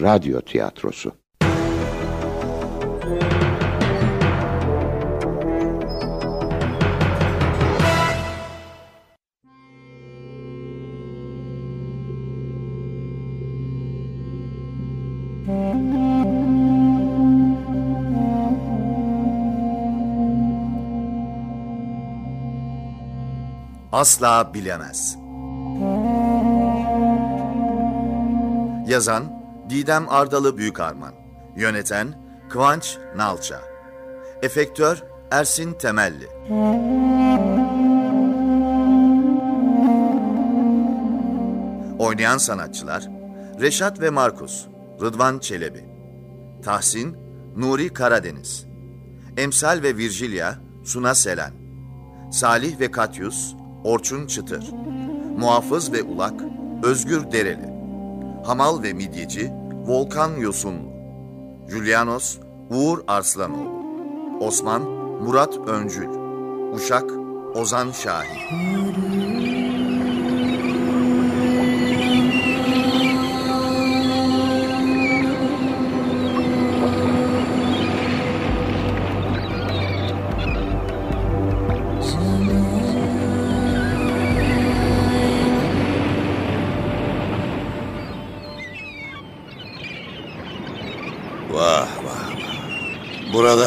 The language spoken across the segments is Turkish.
radyo tiyatrosu. Asla bilemez. Yazan Didem Ardalı Büyükarman Yöneten Kıvanç Nalça. Efektör Ersin Temelli. Oynayan sanatçılar Reşat ve Markus Rıdvan Çelebi. Tahsin Nuri Karadeniz. Emsal ve Virgilia Suna Selen. Salih ve Katyus Orçun Çıtır. Muhafız ve Ulak Özgür Dereli. Hamal ve Midyeci Volkan Yosunlu Julianos Uğur Arslanoğlu Osman Murat Öncül Uşak Ozan Şahin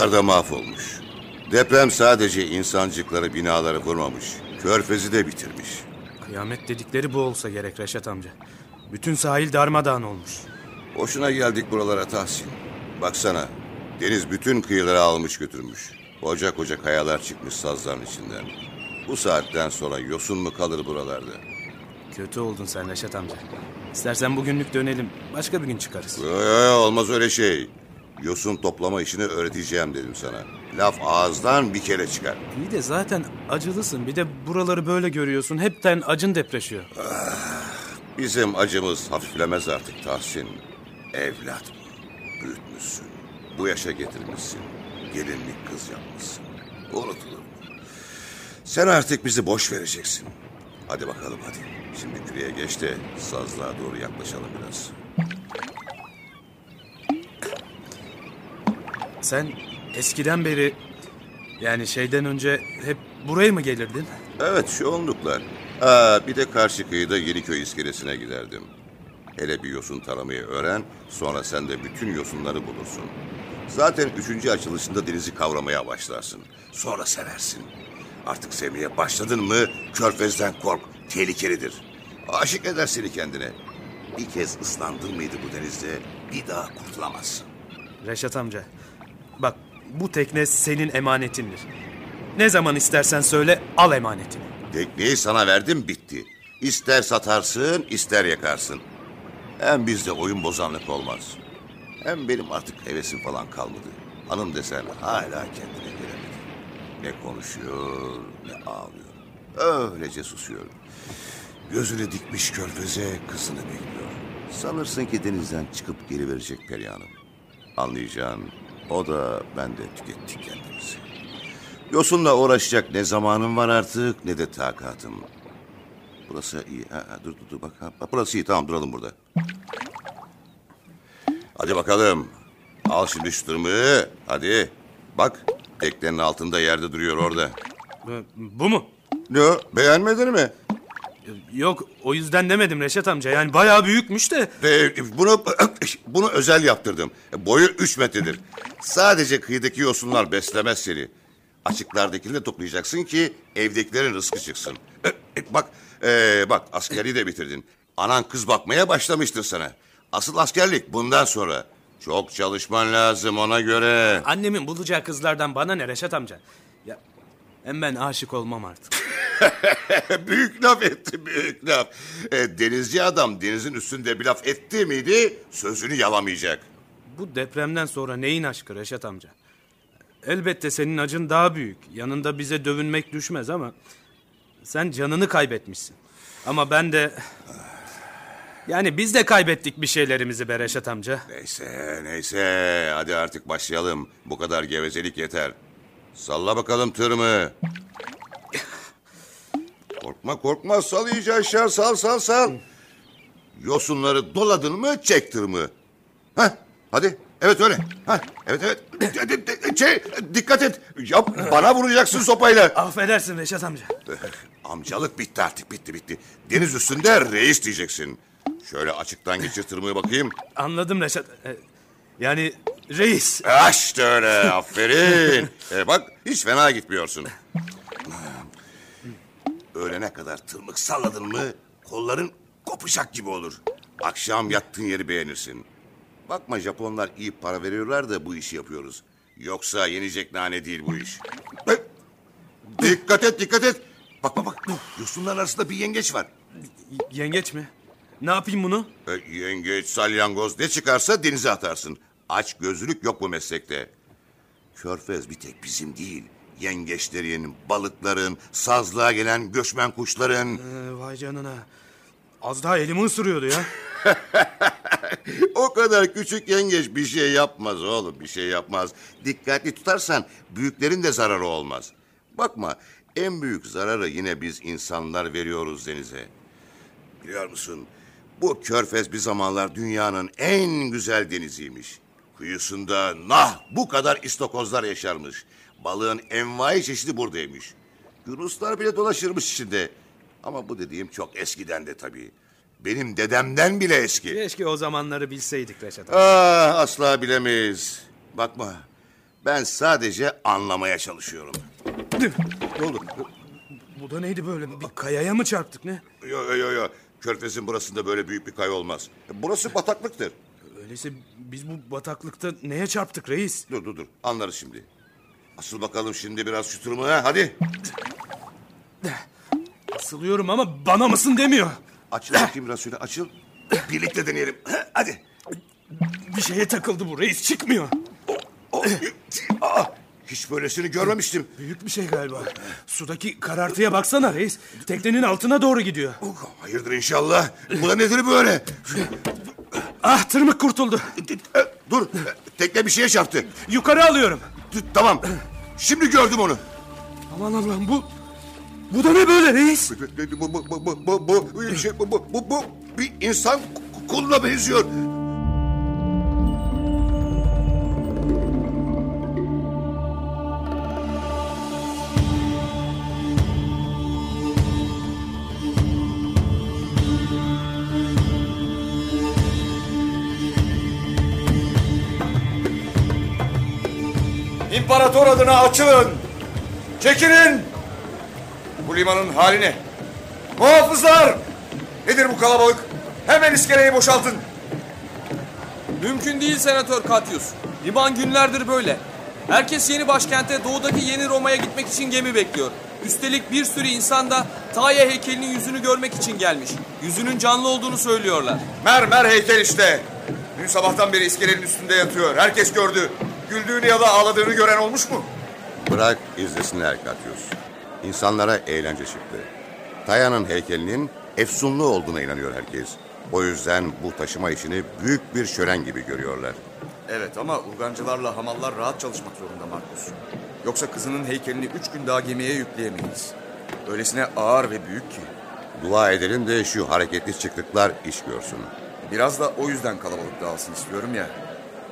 Buralar da mahvolmuş. Deprem sadece insancıkları binaları vurmamış. Körfezi de bitirmiş. Kıyamet dedikleri bu olsa gerek Reşat amca. Bütün sahil darmadağın olmuş. Boşuna geldik buralara Tahsin. Baksana. Deniz bütün kıyıları almış götürmüş. Koca koca kayalar çıkmış sazların içinden. Bu saatten sonra yosun mu kalır buralarda? Kötü oldun sen Reşat amca. İstersen bugünlük dönelim. Başka bir gün çıkarız. Yo, olmaz öyle şey. Yosun toplama işini öğreteceğim dedim sana. Laf ağızdan bir kere çıkar. İyi de zaten acılısın. Bir de buraları böyle görüyorsun. Hepten acın depreşiyor. Bizim acımız hafiflemez artık Tahsin. Evlat bu. Büyütmüşsün. Bu yaşa getirmişsin. Gelinlik kız yapmışsın. Unutulur mu? Sen artık bizi boş vereceksin. Hadi bakalım hadi. Şimdi küreye geç de sazlığa doğru yaklaşalım biraz. Sen eskiden beri yani şeyden önce hep buraya mı gelirdin? Evet şu onluklar. Aa, bir de karşı kıyıda Yeniköy iskelesine giderdim. Hele bir yosun taramayı öğren, sonra sen de bütün yosunları bulursun. Zaten üçüncü açılışında denizi kavramaya başlarsın. Sonra seversin. Artık sevmeye başladın mı körfezden kork, tehlikelidir. Aşık eder seni kendine. Bir kez ıslandın mıydı bu denizde bir daha kurtulamazsın. Reşat amca. Bak bu tekne senin emanetindir. Ne zaman istersen söyle al emanetini. Tekneyi sana verdim bitti. İster satarsın ister yakarsın. Hem bizde oyun bozanlık olmaz. Hem benim artık hevesim falan kalmadı. Hanım desen hala kendine gelemedi. Ne konuşuyor ne ağlıyor. Öylece susuyor. Gözünü dikmiş körfeze kızını bekliyor. Sanırsın ki denizden çıkıp geri verecek Perihan'ım. Anlayacağın o da ben de tükettik kendimizi. Yosunla uğraşacak ne zamanım var artık ne de takatım. Burası iyi. Ha, ha, dur dur dur bak. Ha, bak, burası iyi tamam duralım burada. Hadi bakalım. Al şimdi şu tırmığı. Hadi. Bak teknenin altında yerde duruyor orada. Bu- mu? Ne o, beğenmedin mi? Yok o yüzden demedim Reşat amca. Yani bayağı büyükmüş de. Ve bunu bunu özel yaptırdım. Boyu 3 metredir. Sadece kıyıdaki yosunlar beslemez seni. Açıklardakini de toplayacaksın ki evdekilerin rızkı çıksın. E, e, Bak, e, bak askeri de bitirdin. Anan kız bakmaya başlamıştır sana. Asıl askerlik bundan sonra. Çok çalışman lazım ona göre. Annemin bulacağı kızlardan bana ne Reşat amca? Ya hem ben aşık olmam artık. büyük laf etti, büyük laf. E, denizci adam denizin üstünde bir laf etti miydi sözünü yalamayacak. Bu depremden sonra neyin aşkı Reşat amca? Elbette senin acın daha büyük. Yanında bize dövünmek düşmez ama... Sen canını kaybetmişsin. Ama ben de... Yani biz de kaybettik bir şeylerimizi be Reşat amca. Neyse, neyse. Hadi artık başlayalım. Bu kadar gevezelik yeter. Salla bakalım tırmı. korkma korkma sal iyice aşağı sal sal sal. Yosunları doladın mı çek tırmı. Ha, hadi. Evet öyle. Ha, evet evet. Şey, dikkat et. Ya bana vuracaksın sopayla. Affedersin Reşat amca. Amcalık bitti artık bitti bitti. Deniz üstünde reis diyeceksin. Şöyle açıktan geçir tırmığı bakayım. Anladım Reşat. Yani reis. Ha, İşte öyle aferin. E, bak hiç fena gitmiyorsun. Öğlene kadar tırmık salladın mı kolların kopacak gibi olur. Akşam yattığın yeri beğenirsin. Bakma Japonlar iyi para veriyorlar da bu işi yapıyoruz. Yoksa yenecek nane değil bu iş. E, Dikkat et dikkat et. Bak bak bak yosunların arasında bir yengeç var. Yengeç mi? Ne yapayım bunu? E, yengeç, salyangoz ne çıkarsa denize atarsın. Aç gözlülük yok bu meslekte. Körfez bir tek bizim değil. Yengeçlerin, balıkların, sazlığa gelen göçmen kuşların. Ee, vay canına. Az daha elimi ısırıyordu ya. O kadar küçük yengeç bir şey yapmaz oğlum bir şey yapmaz. Dikkatli tutarsan büyüklerin de zararı olmaz. Bakma en büyük zararı yine biz insanlar veriyoruz denize. Biliyor musun bu körfez bir zamanlar dünyanın en güzel deniziymiş. Kuyusunda nah bu kadar istokozlar yaşarmış. Balığın envai çeşidi buradaymış. Yunuslar bile dolaşırmış içinde. Ama bu dediğim çok eskiden de tabii. Benim dedemden bile eski. Keşke o zamanları bilseydik Reşat. Ah, asla bilemeyiz. Bakma, ben sadece anlamaya çalışıyorum. Ne oldu? Bu da neydi böyle? Bir kayaya mı çarptık ne? Yo yo yo yo. Körfez'in burasında böyle büyük bir kaya olmaz. Burası bataklıktır. Öyleyse biz bu bataklıkta neye çarptık reis? Dur dur dur. Anlarız şimdi. Asıl bakalım şimdi biraz şu tırmığı, ha. Hadi. Asılıyorum ama bana mısın demiyor. Açıl bakayım şöyle açıl. Birlikte deneyelim. Hadi. Bir şeye takıldı bu reis çıkmıyor. Oh, aa, hiç böylesini görmemiştim. Büyük bir şey galiba. Sudaki karartıya baksana reis. Teknenin altına doğru gidiyor. Hayırdır inşallah. Bu da nedir böyle? Ah tırmık kurtuldu. Dur. Tekne bir şeye çarptı. Yukarı alıyorum. Tamam. Şimdi gördüm onu. Aman Allah'ım bu... Bu da ne böyle reis? Bu, bu, bu, bu, bu, bu, bu, şey, bu, bu, bu, bu bir insan koluna benziyor. İmparator adına açılın. Çekilin. Bu limanın hali ne? Muhafızlar! Nedir bu kalabalık? Hemen iskeleyi boşaltın. Mümkün değil Senatör Katyus. Liman günlerdir böyle. Herkes yeni başkente doğudaki yeni Roma'ya gitmek için gemi bekliyor. Üstelik bir sürü insan da Taya heykelinin yüzünü görmek için gelmiş. Yüzünün canlı olduğunu söylüyorlar. Mermer heykel işte. Dün sabahtan beri iskelenin üstünde yatıyor. Herkes gördü. Güldüğünü ya da ağladığını gören olmuş mu? Bırak izlesinler Katyus. İnsanlara eğlence çıktı. Taya'nın heykelinin efsunlu olduğuna inanıyor herkes. O yüzden bu taşıma işini büyük bir şölen gibi görüyorlar. Evet ama urgancılarla hamallar rahat çalışmak zorunda Markus. Yoksa kızının heykelini üç gün daha gemiye yükleyemeyiz. Öylesine ağır ve büyük ki. Dua edelim de şu hareketli çıklıklar iş görsün. Biraz da o yüzden kalabalık dağılsın istiyorum ya.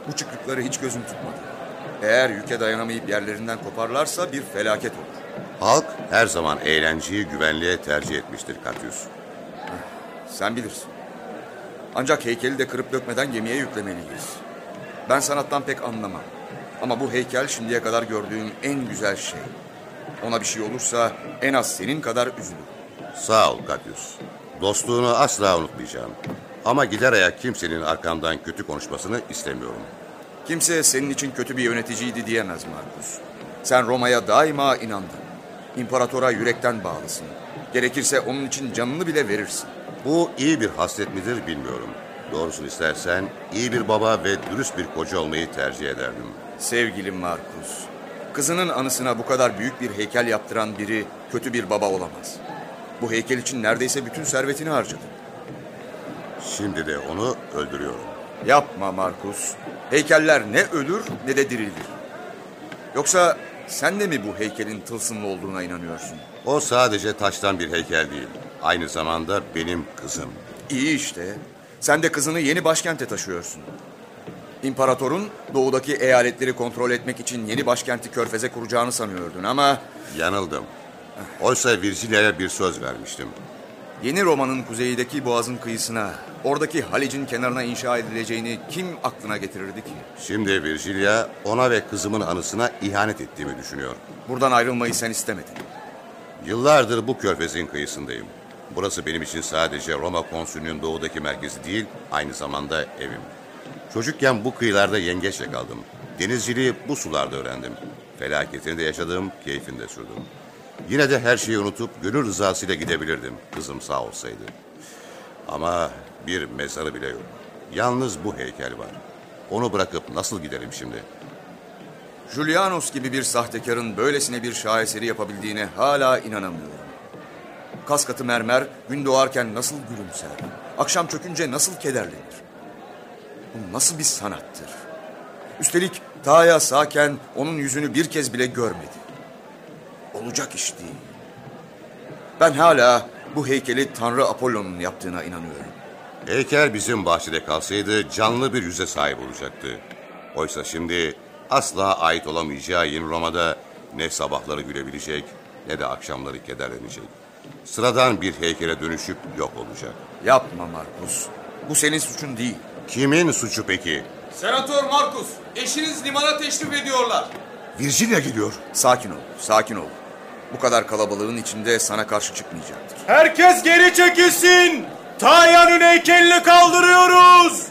Bu çıklıkları hiç gözüm tutmadı. Eğer yüke dayanamayıp yerlerinden koparlarsa bir felaket olur. Halk her zaman eğlenceyi güvenliğe tercih etmiştir Katyus. Sen bilirsin. Ancak heykeli de kırıp dökmeden gemiye yüklemeliyiz. Ben sanattan pek anlamam. Ama bu heykel şimdiye kadar gördüğüm en güzel şey. Ona bir şey olursa en az senin kadar üzülürüm. Sağ ol Katyus. Dostluğunu asla unutmayacağım. Ama gider ayak kimsenin arkamdan kötü konuşmasını istemiyorum. Kimse senin için kötü bir yöneticiydi diyemez Markus. Sen Roma'ya daima inandın. İmparatora yürekten bağlısın. Gerekirse onun için canını bile verirsin. Bu iyi bir haslet midir bilmiyorum. Doğrusunu istersen iyi bir baba ve dürüst bir koca olmayı tercih ederdim. Sevgili Markus, kızının anısına bu kadar büyük bir heykel yaptıran biri kötü bir baba olamaz. Bu heykel için neredeyse bütün servetini harcadı. Şimdi de onu öldürüyorum. Yapma Markus. Heykeller ne ölür ne de dirilir. Yoksa sen de mi bu heykelin tılsımlı olduğuna inanıyorsun? O sadece taştan bir heykel değil. Aynı zamanda benim kızım. İyi işte. Sen de kızını yeni başkente taşıyorsun. İmparatorun doğudaki eyaletleri kontrol etmek için yeni başkenti Körfez'e kuracağını sanıyordun ama... Yanıldım. Oysa Virgilia'ya bir söz vermiştim. Yeni Roma'nın kuzeydeki boğazın kıyısına, oradaki Halic'in kenarına inşa edileceğini kim aklına getirirdi ki? Şimdi Virgilia ona ve kızımın anısına ihanet ettiğimi düşünüyor. Buradan ayrılmayı sen istemedin. Yıllardır bu körfezin kıyısındayım. Burası benim için sadece Roma konsülünün doğudaki merkezi değil, aynı zamanda evim. Çocukken bu kıyılarda yengeçle kaldım. Denizciliği bu sularda öğrendim. Felaketini de yaşadım, keyfini de sürdüm. Yine de her şeyi unutup gönül rızasıyla gidebilirdim, kızım sağ olsaydı. Ama bir mezarı bile yok. Yalnız bu heykel var. Onu bırakıp nasıl giderim şimdi? Julianos gibi bir sahtekarın böylesine bir şaheseri yapabildiğine hala inanamıyorum. Kas katı mermer gün doğarken nasıl gülümser, akşam çökünce nasıl kederlenir. Bu nasıl bir sanattır? Üstelik Taya sağken onun yüzünü bir kez bile görmedi. Olacak iş değil. Ben hala bu heykeli Tanrı Apollon'un yaptığına inanıyorum. Heykel bizim bahçede kalsaydı canlı bir yüze sahip olacaktı. Oysa şimdi asla ait olamayacağı yeni Roma'da ne sabahları gülebilecek ne de akşamları kederlenecek. Sıradan bir heykele dönüşüp yok olacak. Yapma Markus. Bu senin suçun değil. Kimin suçu peki? Senatör Markus, eşiniz limana teşrif ediyorlar. Virginia geliyor. Sakin ol, sakin ol. Bu kadar kalabalığın içinde sana karşı çıkmayacaktır. Herkes geri çekilsin. Tayya'nın heykelini kaldırıyoruz.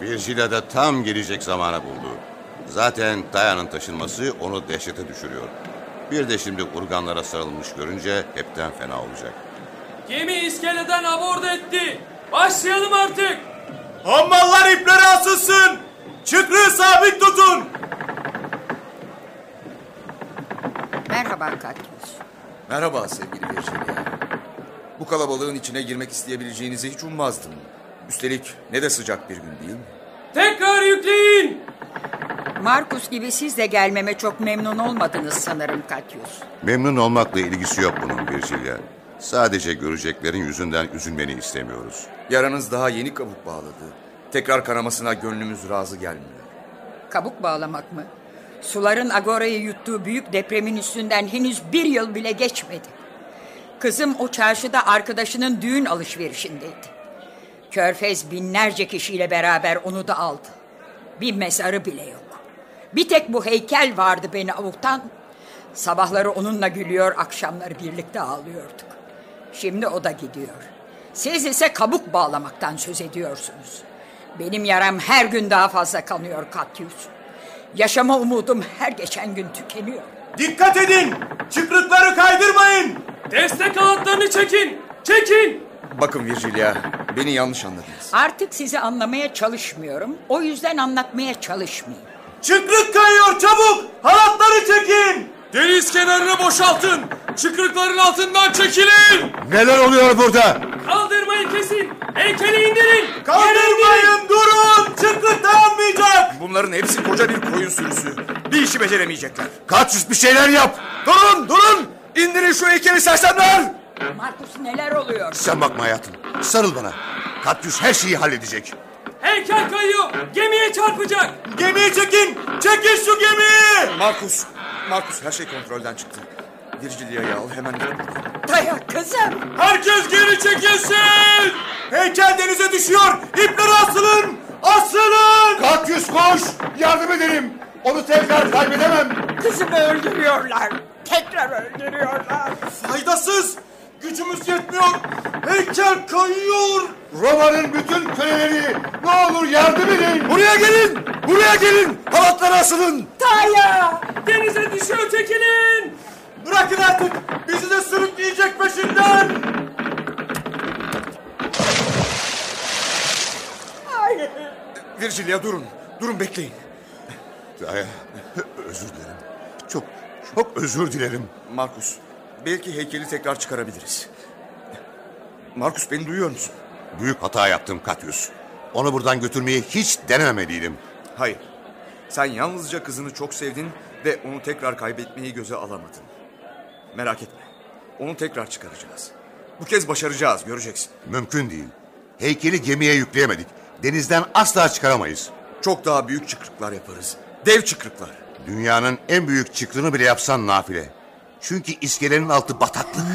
Virgilia da tam gelecek zamana buldu. Zaten Dayan'ın taşınması onu dehşete düşürüyor. Bir de şimdi urganlara sarılmış görünce hepten fena olacak. Gemi iskeleden aborda etti. Başlayalım artık. Hammallar iplere asılsın. Çıkrığı sabit tutun. Merhaba Katyus. Merhaba sevgili Virginia. Bu kalabalığın içine girmek isteyebileceğinizi hiç ummazdım. Üstelik ne de sıcak bir gün değil mi? Tekrar yükleyin. Markus gibi siz de gelmeme çok memnun olmadınız sanırım Katyus. Memnun olmakla ilgisi yok bunun Virgilia. Sadece göreceklerin yüzünden üzülmeni istemiyoruz. Yaranız daha yeni kabuk bağladı. Tekrar kanamasına gönlümüz razı gelmiyor. Kabuk bağlamak mı? Suların Agora'yı yuttuğu büyük depremin üstünden henüz bir yıl bile geçmedi. Kızım o çarşıda arkadaşının düğün alışverişindeydi. Körfez binlerce kişiyle beraber onu da aldı. Bir mezarı bile yok. Bir tek bu heykel vardı beni avutan. Sabahları onunla gülüyor, akşamları birlikte ağlıyorduk. Şimdi o da gidiyor. Siz ise kabuk bağlamaktan söz ediyorsunuz. Benim yaram her gün daha fazla kanıyor Katyus. Yaşama umudum her geçen gün tükeniyor. Dikkat edin. Çıkrıkları kaydırmayın. Destek halatlarını çekin. Çekin. Bakın Virgilia, beni yanlış anladınız. Artık sizi anlamaya çalışmıyorum. O yüzden anlatmaya çalışmayayım. Çıkrık kayıyor çabuk. Halatları çekin. Deniz kenarını boşaltın. Çıkrıkların altından çekilin. Neler oluyor burada? Kaldırmayı kesin. Heykeli indirin. Kaldırmayın durun. Çıkrık dayanmayacak. Bunların hepsi koca bir koyun sürüsü. Bir işi beceremeyecekler. Kaçüs bir şeyler yap. Durun, durun! İndirin şu heykeli sersemler! Markus neler oluyor? Sen bakma hayatım. Sarıl bana. Katyüs her şeyi halledecek. Heykel kayıyor. Gemiye çarpacak. Gemiyi çekin. Çekin şu gemiyi. Markus, Markus her şey kontrolden çıktı. Virgilia'yı al hemen buradan. Dayan kızım. Herkes geri çekilsin. Heykel denize düşüyor. İplere asılın. Asılın. Katyüs koş. Yardım edelim. Onu tekrar kaybedemem. Kızımı öldürüyorlar. Tekrar öldürüyorlar. Faydasız. Gücümüz yetmiyor. Heykel kayıyor. Roma'nın bütün köleleri ne olur yardım edin. Buraya gelin! Buraya gelin! Halatlara asılın! Taya! Denize düşüyor çekilin. Bırakın artık. Bizi de sürükleyecek peşinden. Virgilia durun. Durun bekleyin. Daya, özür dilerim. Çok, çok özür dilerim. Markus, belki heykeli tekrar çıkarabiliriz. Markus beni duyuyor musun? Büyük hata yaptım Katyüs. Onu buradan götürmeyi hiç denememeliydim. Hayır. Sen yalnızca kızını çok sevdin ve onu tekrar kaybetmeyi göze alamadın. Merak etme. Onu tekrar çıkaracağız. Bu kez başaracağız, göreceksin. Mümkün değil. Heykeli gemiye yükleyemedik. denizden asla çıkaramayız. Çok daha büyük çıkrıklar yaparız. Dev çıkrıklar. Dünyanın en büyük çıkrını bile yapsan nafile. Çünkü iskelenin altı bataklık.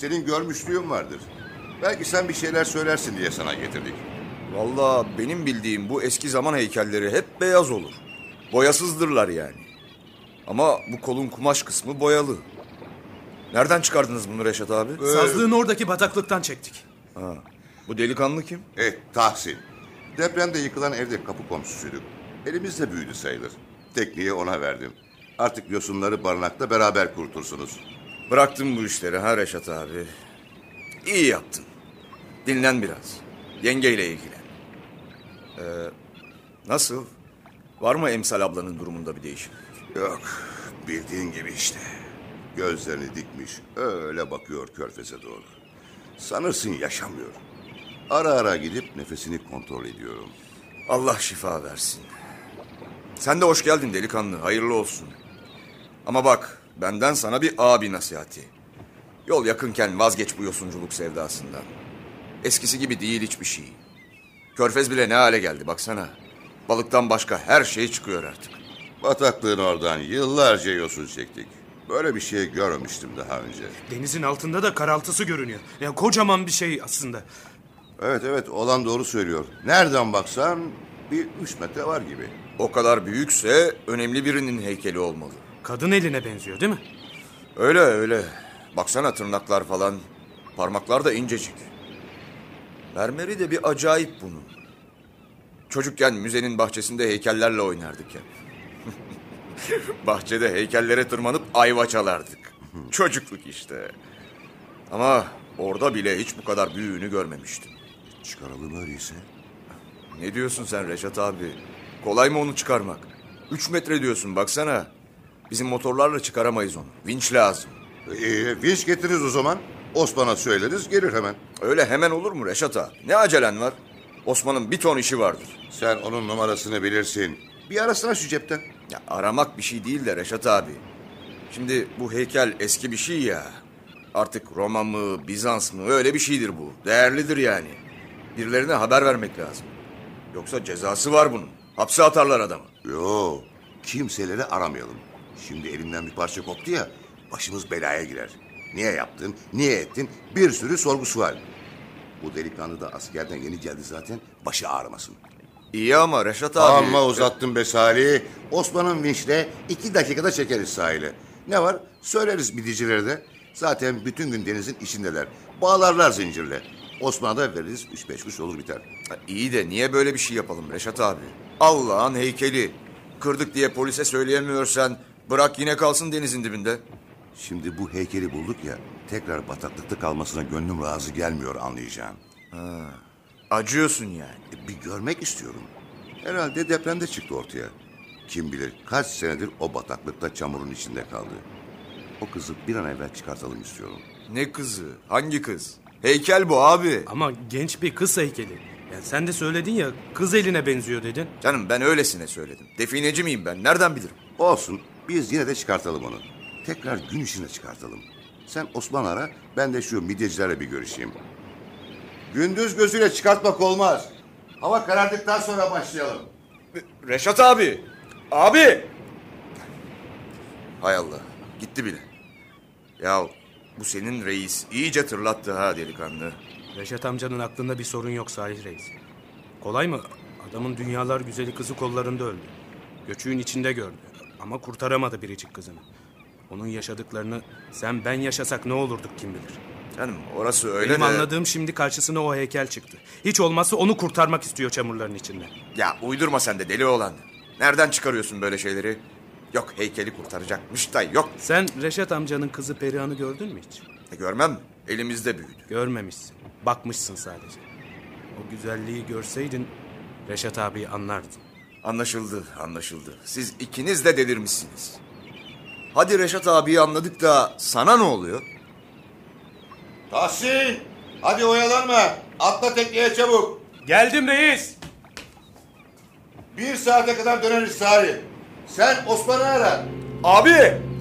Senin görmüşlüğün vardır. Belki sen bir şeyler söylersin diye sana getirdik. Vallahi benim bildiğim bu eski zaman heykelleri hep beyaz olur. Boyasızdırlar yani. Ama bu kolun kumaş kısmı boyalı. Nereden çıkardınız bunu Reşat abi? Sazlığın oradaki bataklıktan çektik. Bu delikanlı kim? Evet, Eh, Tahsin. Depremde yıkılan evde kapı komşusuyduk. Elimizde büyüdü sayılır. Tekniği ona verdim. Artık yosunları barınakta beraber kurutursunuz. Bıraktım bu işleri ha Reşat abi. İyi yaptın. Dinlen biraz. Yengeyle ilgilen. Ee, nasıl? Var mı Emsal ablanın durumunda bir değişiklik? Yok, bildiğin gibi işte. Gözlerini dikmiş, öyle bakıyor körfeze doğru. Sanırsın yaşamıyor. Ara ara gidip nefesini kontrol ediyorum. Allah şifa versin. Sen de hoş geldin delikanlı. Hayırlı olsun. Ama bak benden sana bir abi nasihati. Yol yakınken vazgeç bu yosunculuk sevdasından. Eskisi gibi değil hiçbir şey. Körfez bile ne hale geldi baksana. Balıktan başka her şey çıkıyor artık. Bataklığın oradan yıllarca yosun çektik. Böyle bir şey görmemiştim daha önce. Denizin altında da karaltısı görünüyor. Yani kocaman bir şey aslında. Evet evet olan doğru söylüyor. Nereden baksan bir üç metre var gibi. O kadar büyükse önemli birinin heykeli olmalı. Kadın eline benziyor değil mi? Öyle öyle. Baksana tırnaklar falan. Parmaklar da incecik. Mermeri de bir acayip bunun. Çocukken müzenin bahçesinde heykellerle oynardık hep. Bahçede heykellere tırmanıp ayva çalardık. Çocukluk işte. Ama orada bile hiç bu kadar büyüğünü görmemiştim. Çıkaralım öyleyse. Ne diyorsun sen Reşat abi? Kolay mı onu çıkarmak? Üç metre diyorsun baksana. Bizim motorlarla çıkaramayız onu. Vinç lazım. Ee, vinç getiririz o zaman. Osman'a söyleriz gelir hemen. Öyle hemen olur mu Reşat abi? Ne acelen var? Osman'ın bir ton işi vardır. Sen onun numarasını bilirsin. Bir arasana şu cepten. Ya aramak bir şey değil de Reşat abi. Şimdi bu heykel eski bir şey ya. Artık Roma mı, Bizans mı öyle bir şeydir bu. Değerlidir yani. Birilerine haber vermek lazım. Yoksa cezası var bunun. Hapse atarlar adamı. Yo, kimseleri aramayalım. Şimdi elimden bir parça koptu ya, başımız belaya girer. Niye yaptın, niye ettin, bir sürü sorgusu var. Bu delikanlı da askerden yeni geldi zaten, başı ağrımasın. İyi ama Reşat abi. Amma uzattın be Salih. Osman'ın vinçle iki dakikada çekeriz sahile. Ne var? Söyleriz midicilere de. Zaten bütün gün denizin içindeler. Bağlarlar zincirle. Osman'a da veririz üç beş kuş olur biter. Ha, İyi de niye böyle bir şey yapalım Reşat abi? Allah'ın heykeli. Kırdık diye polise söyleyemiyorsan bırak yine kalsın denizin dibinde. Şimdi bu heykeli bulduk ya, tekrar bataklıkta kalmasına gönlüm razı gelmiyor anlayacağın. Acıyorsun yani. E, bir görmek istiyorum. Herhalde depremde çıktı ortaya. Kim bilir kaç senedir o bataklıkta çamurun içinde kaldı. O kızı bir an evvel çıkartalım istiyorum. Ne kızı? Hangi kız? Heykel bu abi. Ama genç bir kız heykeli. Yani sen de söyledin ya kız eline benziyor dedin. Canım ben öylesine söyledim. Defineci miyim ben? Nereden bilirim? Olsun, biz yine de çıkartalım onu. Tekrar gün içine çıkartalım. Sen Osman ara, ben de şu midyecilerle bir görüşeyim. Gündüz gözüyle çıkartmak olmaz. Hava karardıktan sonra başlayalım. Reşat abi. Abi. Hay Allah. Gitti bile. Ya bu senin reis iyice tırlattı ha delikanlı. Reşat amcanın aklında bir sorun yok Salih Reis. Kolay mı? Adamın dünyalar güzeli kızı kollarında öldü. Göçüğün içinde gördü. Ama kurtaramadı biricik kızını. Onun yaşadıklarını sen ben yaşasak ne olurduk kim bilir. Canım orası öyle Benim de... anladığım şimdi karşısına o heykel çıktı. Hiç olmazsa onu kurtarmak istiyor çamurların içinden. Ya uydurma sen de deli olan. Nereden çıkarıyorsun böyle şeyleri? Yok heykeli kurtaracakmış da yok. Sen Reşat amcanın kızı Perihan'ı gördün mü hiç? E, görmem mi? Elimizde büyüdü. Görmemişsin. Bakmışsın sadece. O güzelliği görseydin Reşat abiyi anlardın. Anlaşıldı, anlaşıldı. Siz ikiniz de delirmişsiniz. Hadi Reşat abiyi anladık da sana ne oluyor? Tahsin! Hadi oyalanma. Atla tekneye çabuk. Geldim reis. Bir saate kadar döneriz Sari. Sen Osman'ı ara. Abi!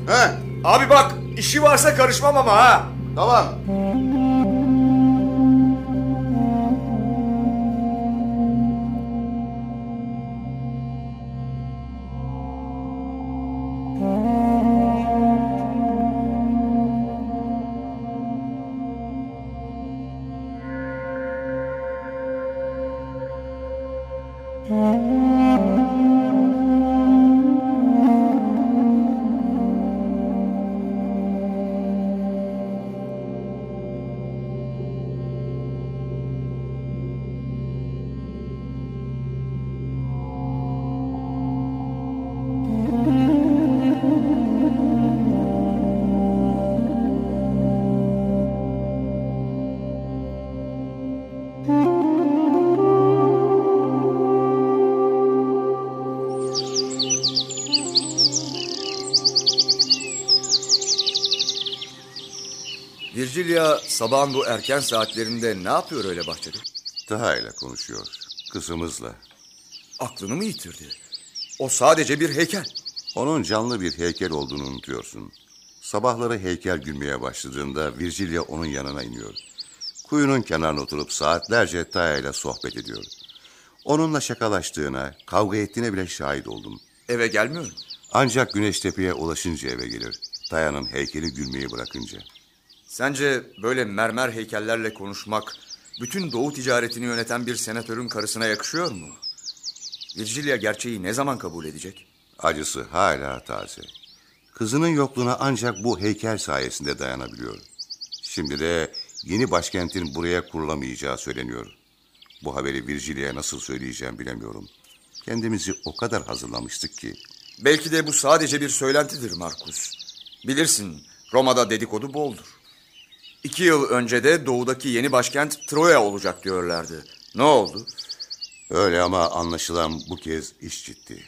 He, Abi bak işi varsa karışmam ama ha. tamam. Sabahın bu erken saatlerinde ne yapıyor öyle bahçede? Taha ile konuşuyor. Kızımızla. Aklını mı yitirdi? O sadece bir heykel. Onun canlı bir heykel olduğunu unutuyorsun. Sabahları heykel gülmeye başladığında Virgilia onun yanına iniyor. Kuyunun kenarına oturup saatlerce Taya ile sohbet ediyor. Onunla şakalaştığına, kavga ettiğine bile şahit oldum. Eve gelmiyor mu? Ancak Güneştepe'ye ulaşınca eve gelir. Taya'nın heykeli gülmeyi bırakınca. Sence böyle mermer heykellerle konuşmak bütün doğu ticaretini yöneten bir senatörün karısına yakışıyor mu? Virgilia gerçeği ne zaman kabul edecek? Acısı hala taze. Kızının yokluğuna ancak bu heykel sayesinde dayanabiliyor. Şimdi de yeni başkentin buraya kurulamayacağı söyleniyor. Bu haberi Virgilia'ya nasıl söyleyeceğim bilemiyorum. Kendimizi o kadar hazırlamıştık ki. Belki de bu sadece bir söylentidir Markus. Bilirsin Roma'da dedikodu boldur. İki yıl önce de doğudaki yeni başkent Troya olacak diyorlardı. Ne oldu? Öyle ama anlaşılan bu kez iş ciddi.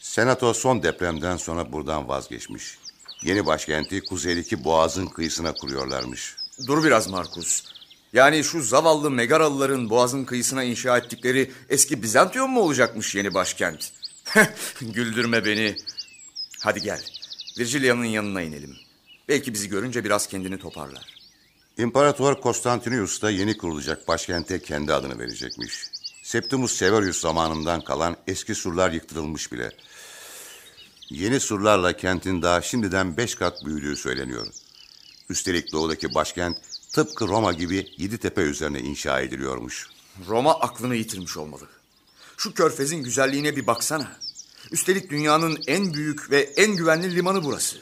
Senato son depremden sonra buradan vazgeçmiş. Yeni başkenti kuzeydeki boğazın kıyısına kuruyorlarmış. Dur biraz Markus. Yani şu zavallı Megaralıların boğazın kıyısına inşa ettikleri eski Bizantiyon mu olacakmış yeni başkent? Güldürme beni. Hadi gel. Virgilia'nın yanına inelim. Belki bizi görünce biraz kendini toparlar. İmparator Konstantinius da yeni kurulacak başkente kendi adını verecekmiş. Septimus Severus zamanından kalan eski surlar yıktırılmış bile. Yeni surlarla kentin daha şimdiden beş kat büyüdüğü söyleniyor. Üstelik doğudaki başkent tıpkı Roma gibi yedi tepe üzerine inşa ediliyormuş. Roma aklını yitirmiş olmalı. Şu körfezin güzelliğine bir baksana. Üstelik dünyanın en büyük ve en güvenli limanı burası.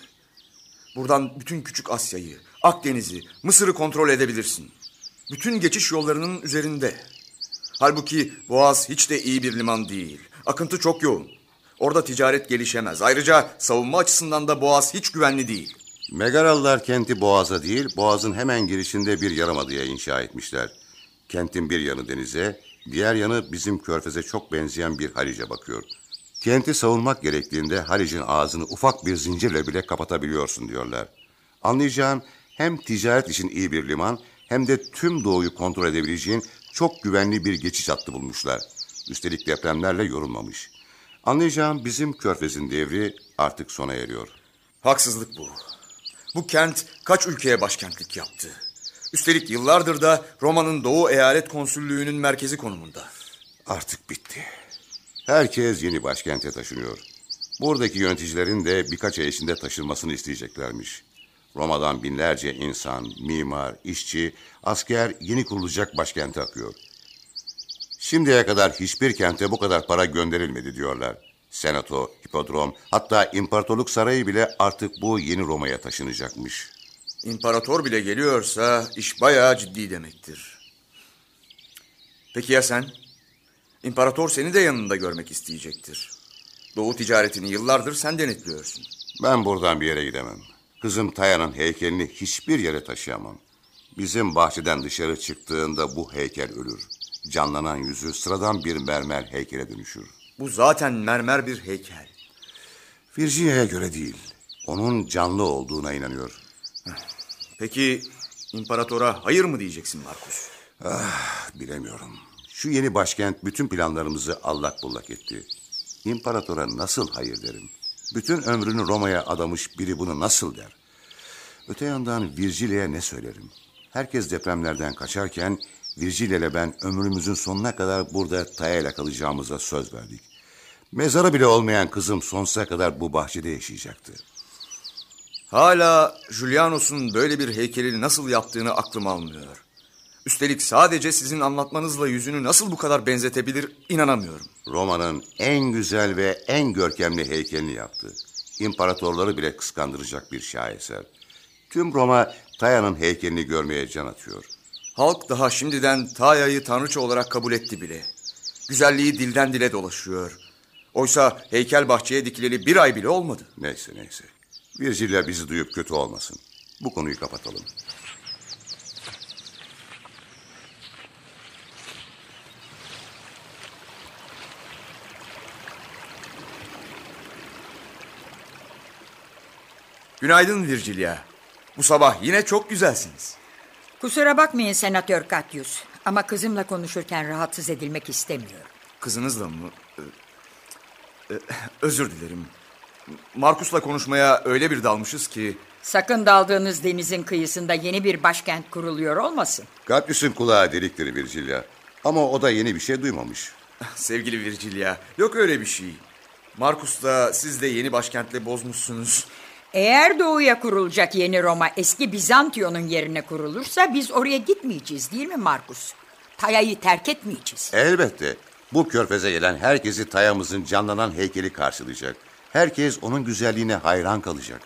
Buradan bütün küçük Asya'yı, Akdeniz'i, Mısır'ı kontrol edebilirsin. Bütün geçiş yollarının üzerinde. Halbuki Boğaz hiç de iyi bir liman değil. Akıntı çok yoğun. Orada ticaret gelişemez. Ayrıca savunma açısından da Boğaz hiç güvenli değil. Megaralılar kenti Boğaz'a değil, Boğaz'ın hemen girişinde bir yarımadaya inşa etmişler. Kentin bir yanı denize, diğer yanı bizim körfeze çok benzeyen bir halice bakıyor. Kenti savunmak gerektiğinde Halic'in ağzını ufak bir zincirle bile kapatabiliyorsun diyorlar. Anlayacağın hem ticaret için iyi bir liman hem de tüm doğuyu kontrol edebileceğin çok güvenli bir geçiş hattı bulmuşlar. Üstelik depremlerle yorulmamış. Anlayacağım bizim körfezin devri artık sona eriyor. Haksızlık bu. Bu kent kaç ülkeye başkentlik yaptı. Üstelik yıllardır da Roma'nın Doğu Eyalet Konsüllüğü'nün merkezi konumunda. Artık bitti. Herkes yeni başkente taşınıyor. Buradaki yöneticilerin de birkaç ay içinde taşınmasını isteyeceklermiş. Roma'dan binlerce insan, mimar, işçi, asker yeni kurulacak başkente akıyor. Şimdiye kadar hiçbir kente bu kadar para gönderilmedi diyorlar. Senato, hipodrom, hatta imparatorluk sarayı bile artık bu yeni Roma'ya taşınacakmış. İmparator bile geliyorsa iş bayağı ciddi demektir. Peki ya sen? İmparator seni de yanında görmek isteyecektir. Doğu ticaretini yıllardır sen denetliyorsun. Ben buradan bir yere gidemem. Kızım Taya'nın heykelini hiçbir yere taşıyamam. Bizim bahçeden dışarı çıktığında bu heykel ölür. Canlanan yüzü sıradan bir mermer heykele dönüşür. Bu zaten mermer bir heykel. Virginia'ya göre değil. Onun canlı olduğuna inanıyor. Peki imparatora hayır mı diyeceksin Markus? Bilemiyorum. Şu yeni başkent bütün planlarımızı allak bullak etti. İmparatora nasıl hayır derim? Bütün ömrünü Roma'ya adamış biri bunu nasıl der? Öte yandan Virgilia'ya ne söylerim? Herkes depremlerden kaçarken Virgilia ile ben ömrümüzün sonuna kadar burada Taya'yla kalacağımıza söz verdik. Mezarı bile olmayan kızım sonsuza kadar bu bahçede yaşayacaktı. Hala Julianos'un böyle bir heykeli nasıl yaptığını aklım almıyor. Üstelik sadece sizin anlatmanızla yüzünü nasıl bu kadar benzetebilir inanamıyorum. Roma'nın en güzel ve en görkemli heykelini yaptı. İmparatorları bile kıskandıracak bir şaheser. Tüm Roma Taya'nın heykelini görmeye can atıyor. Halk daha şimdiden Taya'yı tanrıça olarak kabul etti bile. Güzelliği dilden dile dolaşıyor. Oysa heykel bahçeye dikileli bir ay bile olmadı. Neyse neyse. Virgilia bizi duyup kötü olmasın. Bu konuyu kapatalım. Günaydın Virgilia. Bu sabah yine çok güzelsiniz. Kusura bakmayın Senatör Katyus. Ama kızımla konuşurken rahatsız edilmek istemiyorum. Kızınızla mı? Ee, e, özür dilerim. Markus'la konuşmaya öyle bir dalmışız ki... Sakın daldığınız denizin kıyısında yeni bir başkent kuruluyor olmasın. Katyus'un kulağı deliktir Virgilia. Ama o da yeni bir şey duymamış. Sevgili Virgilia, yok öyle bir şey. Markus'la siz de yeni başkentle bozmuşsunuz. Eğer doğuya kurulacak yeni Roma eski Bizantiyon'un yerine kurulursa biz oraya gitmeyeceğiz değil mi Markus? Taya'yı terk etmeyeceğiz. Elbette. Bu körfeze gelen herkesi Taya'mızın canlanan heykeli karşılayacak. Herkes onun güzelliğine hayran kalacak.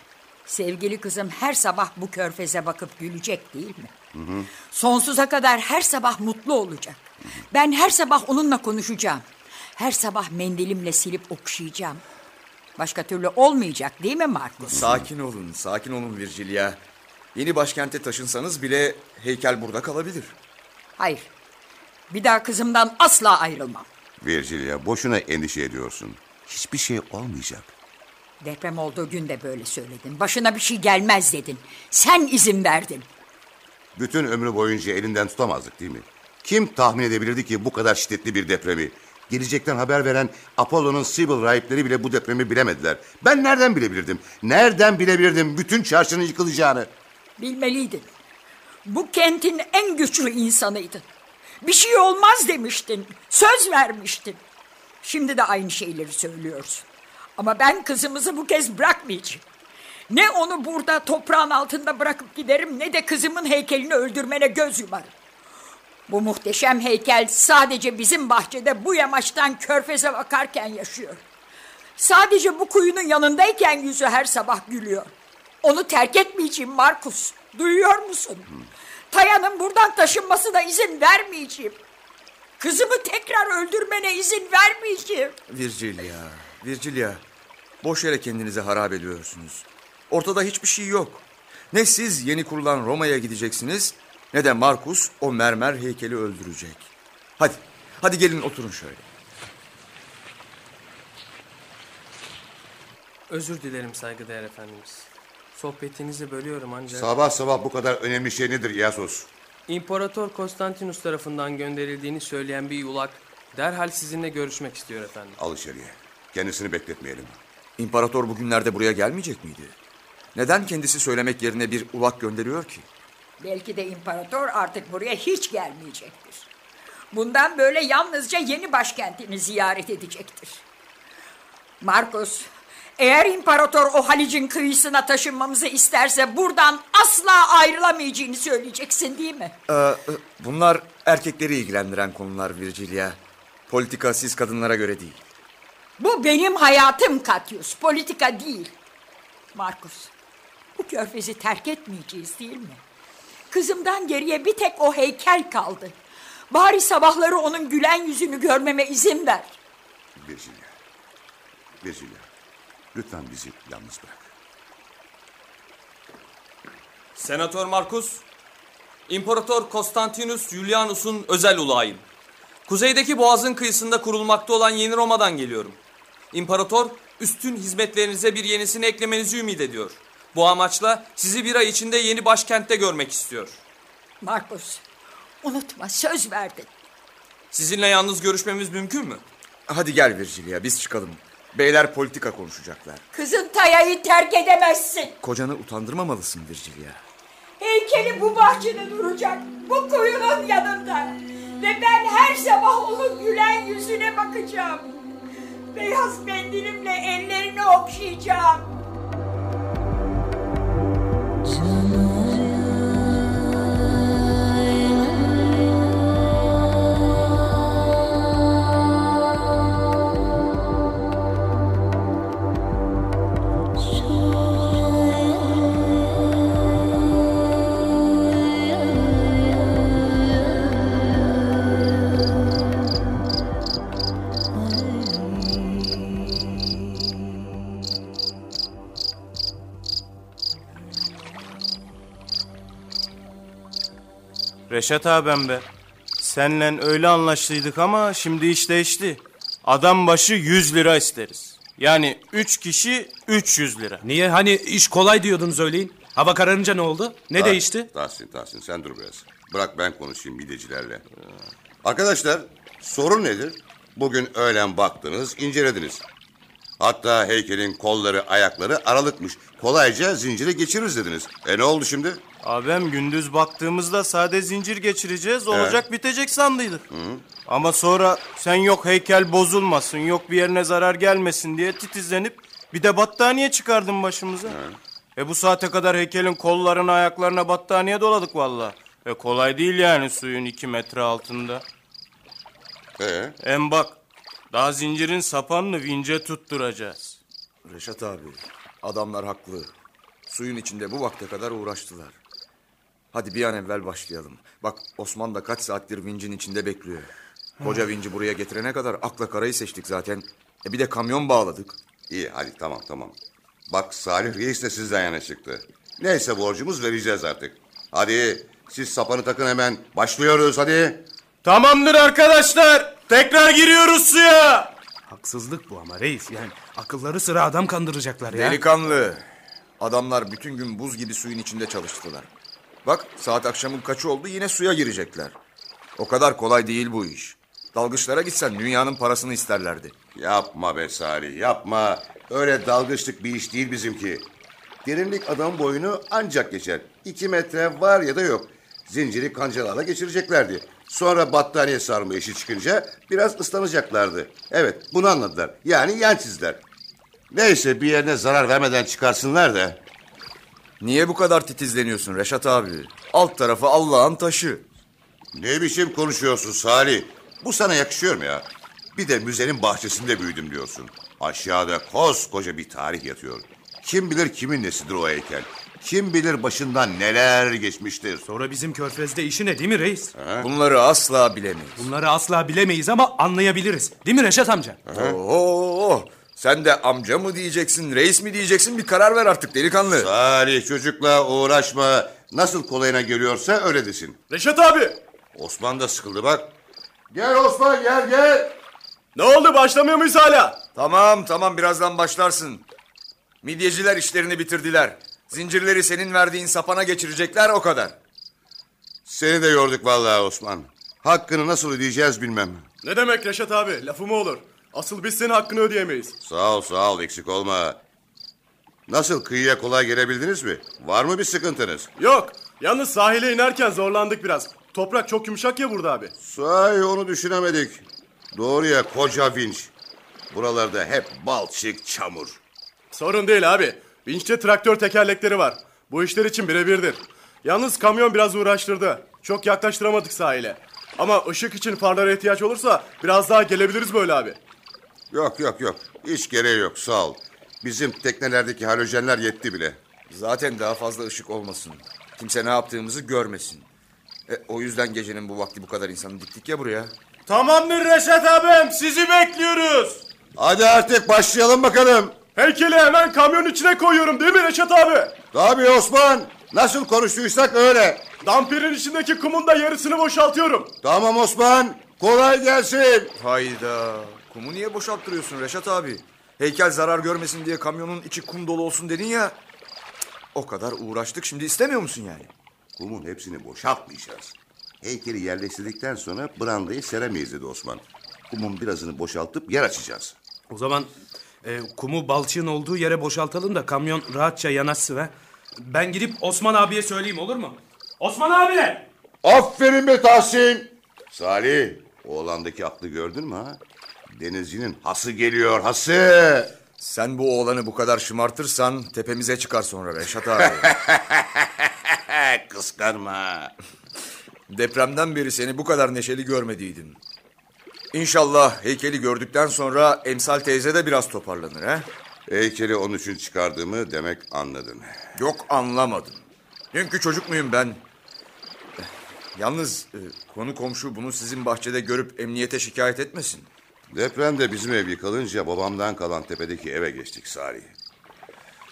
Sevgili kızım her sabah bu körfeze bakıp gülecek değil mi? Sonsuza kadar her sabah mutlu olacak. Ben her sabah onunla konuşacağım. Her sabah mendilimle silip okşayacağım. Başka türlü olmayacak değil mi Markus? Sakin olun, sakin olun Virgilia. Yeni başkente taşınsanız bile heykel burada kalabilir. Hayır. Bir daha kızımdan asla ayrılmam. Virgilia boşuna endişe ediyorsun. Hiçbir şey olmayacak. Deprem olduğu gün de böyle söyledin. Başına bir şey gelmez dedin. Sen izin verdin. Bütün ömrü boyunca elinden tutamazdık değil mi? Kim tahmin edebilirdi ki bu kadar şiddetli bir depremi? Gelecekten haber veren Apollo'nun Sibyl rahipleri bile bu depremi bilemediler. Ben nereden bilebilirdim? Nereden bilebilirdim bütün çarşının yıkılacağını? Bilmeliydin. Bu kentin en güçlü insanıydın. Bir şey olmaz demiştin. Söz vermiştin. Şimdi de aynı şeyleri söylüyorsun. Ama ben kızımızı bu kez bırakmayacağım. Ne onu burada toprağın altında bırakıp giderim ne de kızımın heykelini öldürmene göz yumarım. Bu muhteşem heykel sadece bizim bahçede bu yamaçtan körfeze bakarken yaşıyor. Sadece bu kuyunun yanındayken yüzü her sabah gülüyor. Onu terk etmeyeceğim Markus. Duyuyor musun? Taya'nın buradan taşınmasına izin vermeyeceğim. Kızımı tekrar öldürmene izin vermeyeceğim. Virgilia, Virgilia. Boş yere kendinizi harap ediyorsunuz. Ortada hiçbir şey yok. Ne siz yeni kurulan Roma'ya gideceksiniz ne de Markus o mermer heykeli öldürecek. Hadi, hadi gelin oturun şöyle. Özür dilerim saygıdeğer efendimiz. Sohbetinizi bölüyorum ancak... Sabah sabah bu kadar önemli şey nedir Yasos? İmparator Konstantinus tarafından gönderildiğini söyleyen bir yulak derhal sizinle görüşmek istiyor efendim. Al içeriye. Kendisini bekletmeyelim. İmparator bugünlerde buraya gelmeyecek miydi? Neden kendisi söylemek yerine bir ulak gönderiyor ki? Belki de imparator artık buraya hiç gelmeyecektir. Bundan böyle yalnızca yeni başkentini ziyaret edecektir. Markus, eğer imparator o Halic'in kıyısına taşınmamızı isterse buradan asla ayrılamayacağını söyleyeceksin değil mi? Ee, e, bunlar erkekleri ilgilendiren konular Virgilia. Politika siz kadınlara göre değil. Bu benim hayatım Katyus, politika değil. Markus, Bu körfezi terk etmeyeceğiz değil mi? Kızımdan geriye bir tek o heykel kaldı. Bari sabahları onun gülen yüzünü görmeme izin ver. Virginia. Virginia. Lütfen bizi yalnız bırak. Senatör Markus, İmparator Konstantinus Julianus'un özel ulağıyım. Kuzeydeki boğazın kıyısında kurulmakta olan Yeni Roma'dan geliyorum. İmparator, üstün hizmetlerinize bir yenisini eklemenizi ümit ediyor. Bu amaçla sizi bir ay içinde yeni başkentte görmek istiyor. Markus, unutma söz verdin. Sizinle yalnız görüşmemiz mümkün mü? Hadi gel Virgilia biz çıkalım. Beyler politika konuşacaklar. Kızın Taya'yı terk edemezsin. Kocanı utandırmamalısın Virgilia. Heykeli bu bahçede duracak. Bu kuyunun yanında. Ve ben her sabah onun gülen yüzüne bakacağım. Beyaz mendilimle ellerini okşayacağım. Just Reşat abim be. Senle öyle anlaştıydık ama şimdi iş değişti. Adam başı 100 lira isteriz. Yani 3 kişi 300 lira. Niye hani iş kolay diyordun söyleyin. Hava kararınca ne oldu? Ne Tah- değişti? Tahsin, Tahsin sen dur biraz. Bırak ben konuşayım midecilerle. Arkadaşlar sorun nedir? Bugün öğlen baktınız, incelediniz. Hatta heykelin kolları, ayakları aralıkmış. Kolayca zincire geçiririz dediniz. E ne oldu şimdi? Abim gündüz baktığımızda sade zincir geçireceğiz olacak bitecek sandıydık. Ama sonra sen yok heykel bozulmasın yok bir yerine zarar gelmesin diye titizlenip bir de battaniye çıkardın başımıza. E bu saate kadar heykelin kollarına ayaklarına battaniye doladık valla. E kolay değil yani suyun iki metre altında. Ee, Hem bak daha zincirin sapanını vince tutturacağız. Reşat abi adamlar haklı. Suyun içinde bu vakte kadar uğraştılar. Hadi bir an evvel başlayalım. Bak Osman da kaç saattir vincin içinde bekliyor. Koca vinci buraya getirene kadar akla karayı seçtik zaten. E bir de kamyon bağladık. iyi hadi tamam tamam. Bak Salih Reis de sizden yana çıktı. Neyse borcumuz vereceğiz artık. Hadi siz sapanı takın hemen. Başlıyoruz hadi. Tamamdır arkadaşlar. Tekrar giriyoruz suya. Haksızlık bu ama reis. Yani akılları sıra adam kandıracaklar ya. Delikanlı. Adamlar bütün gün buz gibi suyun içinde çalıştılar. Bak saat akşamın kaçı oldu yine suya girecekler. O kadar kolay değil bu iş. Dalgıçlara gitsen dünyanın parasını isterlerdi. Yapma be Salih yapma. Öyle dalgıçlık bir iş değil bizimki. Derinlik adam boyunu ancak geçer. İki metre var ya da yok. Zinciri kancalarla geçireceklerdi. Sonra battaniye sarma işi çıkınca biraz ıslanacaklardı. Evet bunu anladılar. Yani yan çizdiler. Neyse bir yerine zarar vermeden çıkarsınlar da. Niye bu kadar titizleniyorsun Reşat abi? Alt tarafı Allah'ın taşı. Ne biçim konuşuyorsun Salih? Bu sana yakışıyor mu ya? Bir de müzenin bahçesinde büyüdüm diyorsun. Aşağıda koskoca bir tarih yatıyor. Kim bilir kimin nesidir o heykel? Kim bilir başından neler geçmiştir. Sonra bizim körfezde işi ne değil mi reis? Bunları asla bilemeyiz. Bunları asla bilemeyiz ama anlayabiliriz. Değil mi Reşat amca? Oo, sen de amca mı diyeceksin, reis mi diyeceksin bir karar ver artık delikanlı. Salih çocukla uğraşma. Nasıl kolayına geliyorsa öyle desin. Reşat abi. Osman da sıkıldı bak. Gel Osman gel gel. Ne oldu başlamıyor muyuz hala? Tamam tamam birazdan başlarsın. Midyeciler işlerini bitirdiler. Zincirleri senin verdiğin sapana geçirecekler o kadar. Seni de yorduk vallahi Osman. Hakkını nasıl ödeyeceğiz bilmem. Ne demek Reşat abi lafı mı olur? Asıl biz senin hakkını ödeyemeyiz. Sağ ol sağ ol eksik olma. Nasıl kıyıya kolay gelebildiniz mi? Var mı bir sıkıntınız? Yok yalnız sahile inerken zorlandık biraz. Toprak çok yumuşak ya burada abi. Sahi onu düşünemedik. Doğruya koca vinç. Buralarda hep balçık çamur. Sorun değil abi. Vinçte traktör tekerlekleri var. Bu işler için birebirdir. Yalnız kamyon biraz uğraştırdı. Çok yaklaştıramadık sahile. Ama ışık için farlara ihtiyaç olursa biraz daha gelebiliriz böyle abi. Yok yok yok. Hiç gereği yok sağ ol. Bizim teknelerdeki halojenler yetti bile. Zaten daha fazla ışık olmasın. Kimse ne yaptığımızı görmesin. E, o yüzden gecenin bu vakti bu kadar insanı diktik ya buraya. Tamamdır Reşat abim sizi bekliyoruz. Hadi artık başlayalım bakalım. Heykeli hemen kamyon içine koyuyorum değil mi Reşat abi? Tabii Osman. Nasıl konuştuysak öyle. Dampirin içindeki kumun da yarısını boşaltıyorum. Tamam Osman. Kolay gelsin. Hayda. Kumu niye boşalttırıyorsun Reşat abi? Heykel zarar görmesin diye kamyonun içi kum dolu olsun dedin ya. O kadar uğraştık şimdi istemiyor musun yani? Kumun hepsini boşaltmayacağız. Heykeli yerleştirdikten sonra brandayı seremeyiz dedi Osman. Kumun birazını boşaltıp yer açacağız. O zaman e, kumu balçığın olduğu yere boşaltalım da kamyon rahatça yanaşsın ha. Ben gidip Osman abiye söyleyeyim olur mu? Osman abi! Aferin be Tahsin. Salih, oğlandaki aklı gördün mü ha? Denizcinin hası geliyor, hası. Sen bu oğlanı bu kadar şımartırsan tepemize çıkar sonra Reşat abi. Kıskanma. Depremden beri seni bu kadar neşeli görmediydim. İnşallah heykeli gördükten sonra Emsal teyze de biraz toparlanır ha? Heykeli onun için çıkardığımı demek anladın. Yok anlamadım. Dünkü çocuk muyum ben? Yalnız e, konu komşu bunu sizin bahçede görüp emniyete şikayet etmesin. Depremde bizim ev yıkılınca babamdan kalan tepedeki eve geçtik Salih.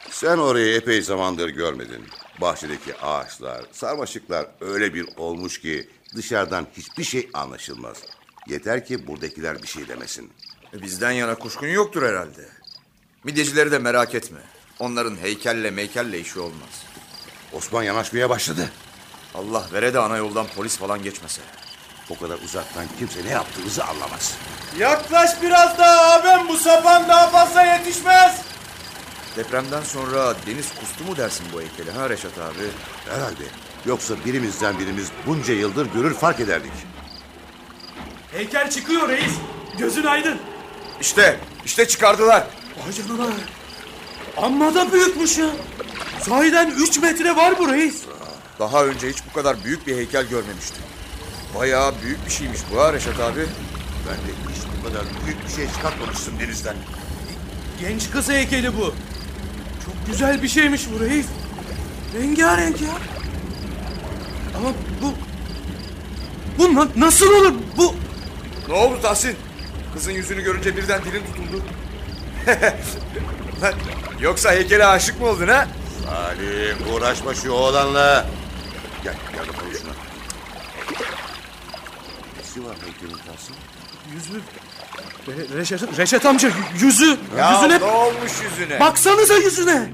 Sen orayı epey zamandır görmedin. Bahçedeki ağaçlar, sarmaşıklar öyle bir olmuş ki dışarıdan hiçbir şey anlaşılmaz. Yeter ki buradakiler bir şey demesin. Bizden yana kuşkun yoktur herhalde. Midyecileri de merak etme. Onların heykelle meykelle işi olmaz. Osman yanaşmaya başladı. Allah vere de ana yoldan polis falan geçmese. O kadar uzaktan kimse ne yaptığımızı anlamaz. Yaklaş biraz daha abim bu sapan daha fazla yetişmez. Depremden sonra deniz kustu mu dersin bu heykeli ha Reşat abi? Herhalde. Yoksa birimizden birimiz bunca yıldır görür fark ederdik. Heykel çıkıyor reis. Gözün aydın. İşte, işte çıkardılar. Vay canına. Amma da büyükmüş ya. Sahiden 3 metre var bu reis. Daha önce hiç bu kadar büyük bir heykel görmemiştim. Bayağı büyük bir şeymiş bu ha Reşat abi. Ben de hiç bu kadar büyük bir şey çıkartmamıştım denizden. Genç kız heykeli bu. Çok güzel bir şeymiş bu reis. Rengarenk ya. Ama bu... Bu na- nasıl olur? Bu... Ne oldu Tahsin? Kızın yüzünü görünce birden dilin tutuldu. Lan, Yoksa heykele aşık mı oldun ha? Salim uğraşma şu oğlanla. Gel gel bakalım şuna. Nesi var heykelin Tahsin? Yüzü... Re- Reşat, Reşat amca y- yüzü... Ya yüzüne... ne olmuş yüzüne? Baksanıza yüzüne.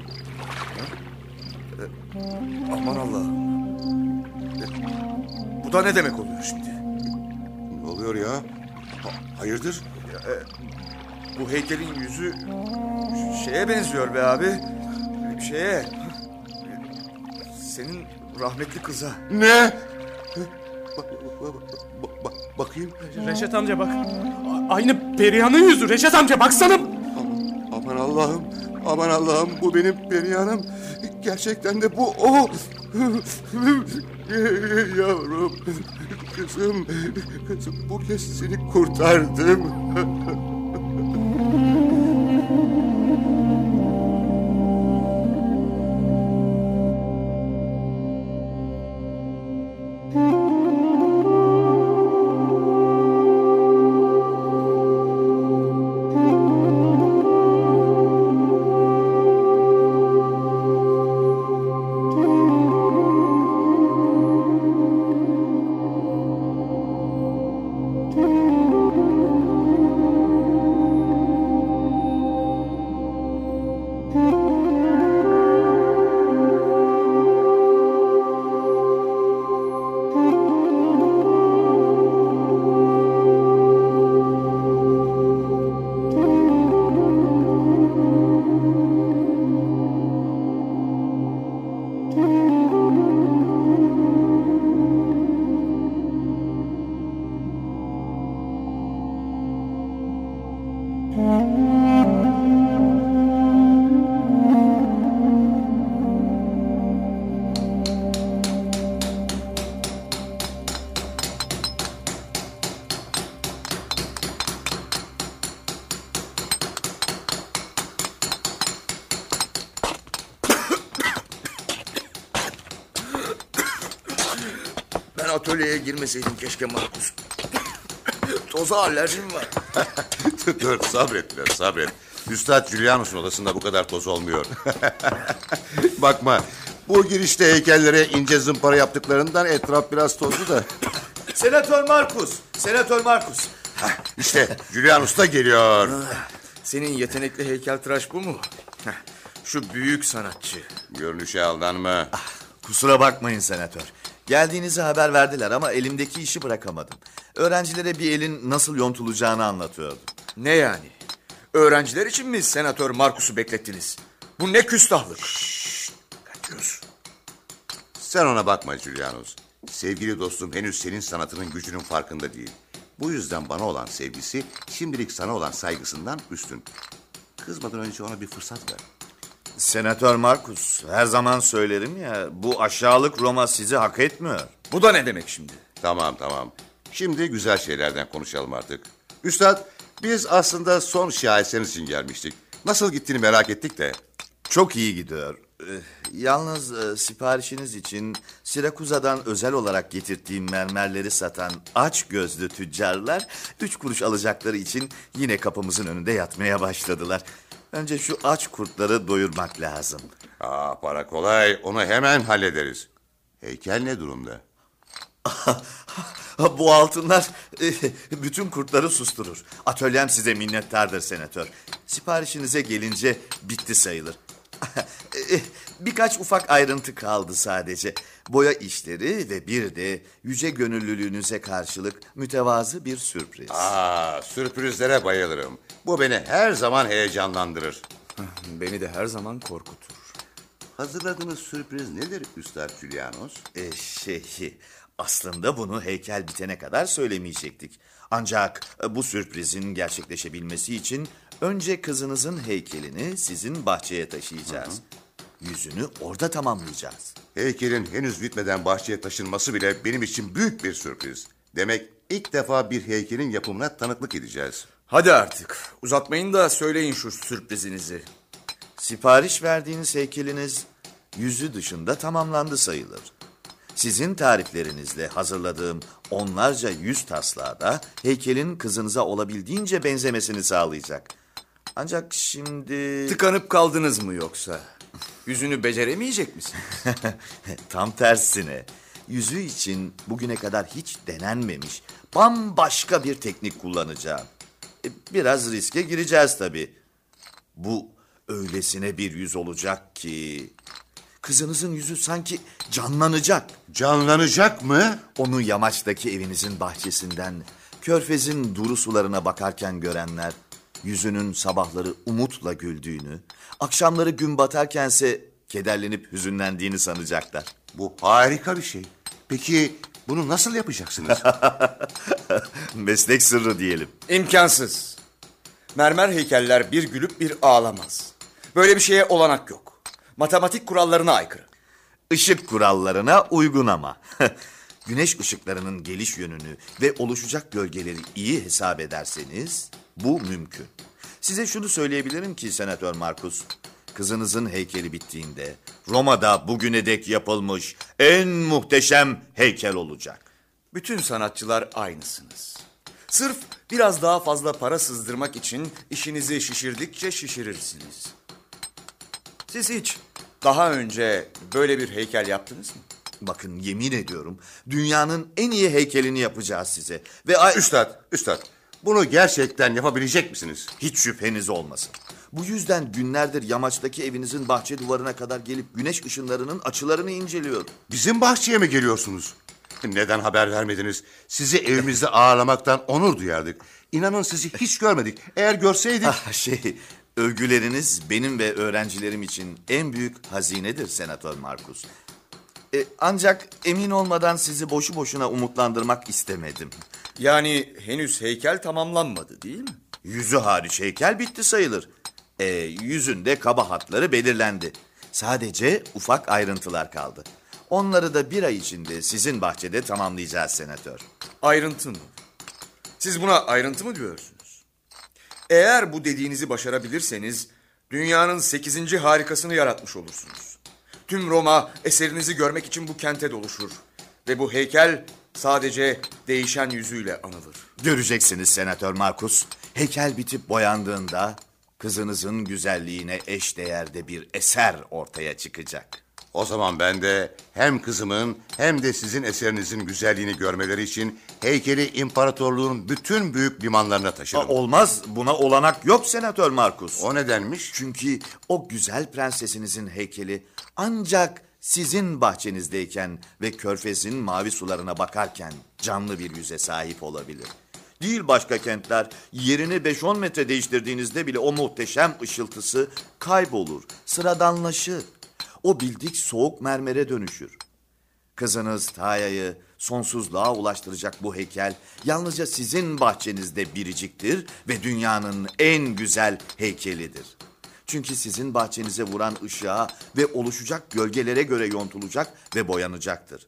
Aman Allah'ım. Bu da ne demek oluyor şimdi? Ne oluyor ya? Ha- hayırdır? Bu heykelin yüzü şeye benziyor be abi. Şeye. Senin rahmetli kıza. Ne? Bak, bak, bak- bak- bakayım. Reşat amca bak. Aynı Perihan'ın yüzü. Reşat amca baksana. Aman Allah'ım. Aman Allah'ım bu benim Perihan'ım. Gerçekten de bu o. Yavrum. Kızım. Kızım bu kez seni kurtardım. girmeseydin keşke Markus. Toza alerjim var. Dur sabret biraz sabret. Üstad Julianus'un odasında bu kadar toz olmuyor. Bakma bu girişte heykellere ince zımpara yaptıklarından etraf biraz tozlu da. Senatör Markus, Senatör Markus. İşte Julianus da geliyor. Senin yetenekli heykeltıraş bu mu? Heh, Şu büyük sanatçı. Görünüşe aldanma. Kusura bakmayın senatör. Geldiğinizi haber verdiler ama elimdeki işi bırakamadım. Öğrencilere bir elin nasıl yontulacağını anlatıyordum. Ne yani? Öğrenciler için mi senatör Markus'u beklettiniz? Bu ne küstahlık? Kaçıyorsun. Sen ona bakma Julianus. Sevgili dostum henüz senin sanatının gücünün farkında değil. Bu yüzden bana olan sevgisi şimdilik sana olan saygısından üstün. Kızmadan önce ona bir fırsat ver. Senatör Markus, her zaman söylerim ya bu aşağılık Roma sizi hak etmiyor. Bu da ne demek şimdi? Tamam tamam. Şimdi güzel şeylerden konuşalım artık. Üstad biz aslında son şaheseniz için gelmiştik. Nasıl gittiğini merak ettik de. Çok iyi gidiyor. Ee, Yalnız e, siparişiniz için Sirakuza'dan özel olarak getirdiğim mermerleri satan aç gözlü tüccarlar üç kuruş alacakları için yine kapımızın önünde yatmaya başladılar. Önce şu aç kurtları doyurmak lazım. Aa para kolay onu hemen hallederiz. Heykel ne durumda? Bu altınlar e, bütün kurtları susturur. Atölyem size minnettardır senatör. Siparişinize gelince bitti sayılır. Birkaç ufak ayrıntı kaldı sadece. Boya işleri ve bir de yüce gönüllülüğünüze karşılık mütevazı bir sürpriz. Aa sürprizlere bayılırım. Bu beni her zaman heyecanlandırır. Beni de her zaman korkutur. Hazırladığınız sürpriz nedir Üstad Julianus? E, şey, aslında bunu heykel bitene kadar söylemeyecektik. Ancak e, bu sürprizin gerçekleşebilmesi için önce kızınızın heykelini sizin bahçeye taşıyacağız. Yüzünü orada tamamlayacağız. Heykelin henüz bitmeden bahçeye taşınması bile benim için büyük bir sürpriz. Demek ilk defa bir heykelin yapımına tanıklık edeceğiz. Hadi artık uzatmayın da söyleyin şu sürprizinizi. Sipariş verdiğiniz heykeliniz yüzü dışında tamamlandı sayılır. Sizin tariflerinizle hazırladığım onlarca yüz taslağı da heykelin kızınıza olabildiğince benzemesini sağlayacak. Ancak şimdi... Tıkanıp kaldınız mı yoksa? Yüzünü beceremeyecek misin? Tam tersine. Yüzü için bugüne kadar hiç denenmemiş bambaşka bir teknik kullanacağım. E, Biraz riske gireceğiz tabii. Bu öylesine bir yüz olacak ki... Kızınızın yüzü sanki canlanacak. Canlanacak mı? Onu yamaçtaki evinizin bahçesinden, körfezin duru sularına bakarken görenler, yüzünün sabahları umutla güldüğünü, akşamları gün batarkense kederlenip hüzünlendiğini sanacaklar. Bu harika bir şey. Peki bunu nasıl yapacaksınız? Meslek sırrı diyelim. İmkansız. Mermer heykeller bir gülüp bir ağlamaz. Böyle bir şeye olanak yok. Matematik kurallarına aykırı. Işık kurallarına uygun ama. Güneş ışıklarının geliş yönünü ve oluşacak gölgeleri iyi hesap ederseniz bu mümkün. Size şunu söyleyebilirim ki Senatör Markus. Kızınızın heykeli bittiğinde Roma'da bugüne dek yapılmış en muhteşem heykel olacak. Bütün sanatçılar aynısınız. Sırf biraz daha fazla para sızdırmak için işinizi şişirdikçe şişirirsiniz. Siz hiç daha önce böyle bir heykel yaptınız mı? Bakın yemin ediyorum dünyanın en iyi heykelini yapacağız size. Ve ay- üstad, üstad. Bunu gerçekten yapabilecek misiniz? Hiç şüpheniz olmasın. Bu yüzden günlerdir yamaçtaki evinizin bahçe duvarına kadar gelip güneş ışınlarının açılarını inceliyor. Bizim bahçeye mi geliyorsunuz? Neden haber vermediniz? Sizi evimizde ağırlamaktan onur duyardık. İnanın sizi hiç görmedik. Eğer görseydik... Ah, şey, övgüleriniz benim ve öğrencilerim için en büyük hazinedir Senatör Markus. E, ancak emin olmadan sizi boşu boşuna umutlandırmak istemedim. Yani henüz heykel tamamlanmadı değil mi? Yüzü hariç heykel bitti sayılır. E, yüzünde kaba hatları belirlendi. Sadece ufak ayrıntılar kaldı. Onları da bir ay içinde sizin bahçede tamamlayacağız senatör. Ayrıntı mı? Siz buna ayrıntı mı diyorsunuz? Eğer bu dediğinizi başarabilirseniz dünyanın sekizinci harikasını yaratmış olursunuz. Tüm Roma eserinizi görmek için bu kente doluşur. Ve bu heykel Sadece değişen yüzüyle anılır. Göreceksiniz Senatör Markus. Heykel bitip boyandığında kızınızın güzelliğine eş değerde bir eser ortaya çıkacak. O zaman ben de hem kızımın hem de sizin eserinizin güzelliğini görmeleri için heykeli imparatorluğun bütün büyük limanlarına taşırım. Olmaz. Buna olanak yok Senatör Markus. O nedenmiş? Çünkü o güzel prensesinizin heykeli ancak sizin bahçenizdeyken ve körfezin mavi sularına bakarken canlı bir yüze sahip olabilir. Değil başka kentler yerini 5-10 metre değiştirdiğinizde bile o muhteşem ışıltısı kaybolur, sıradanlaşır. O bildik soğuk mermere dönüşür. Kızınız Taya'yı sonsuzluğa ulaştıracak bu heykel yalnızca sizin bahçenizde biriciktir ve dünyanın en güzel heykelidir. Çünkü sizin bahçenize vuran ışığa ve oluşacak gölgelere göre yontulacak ve boyanacaktır.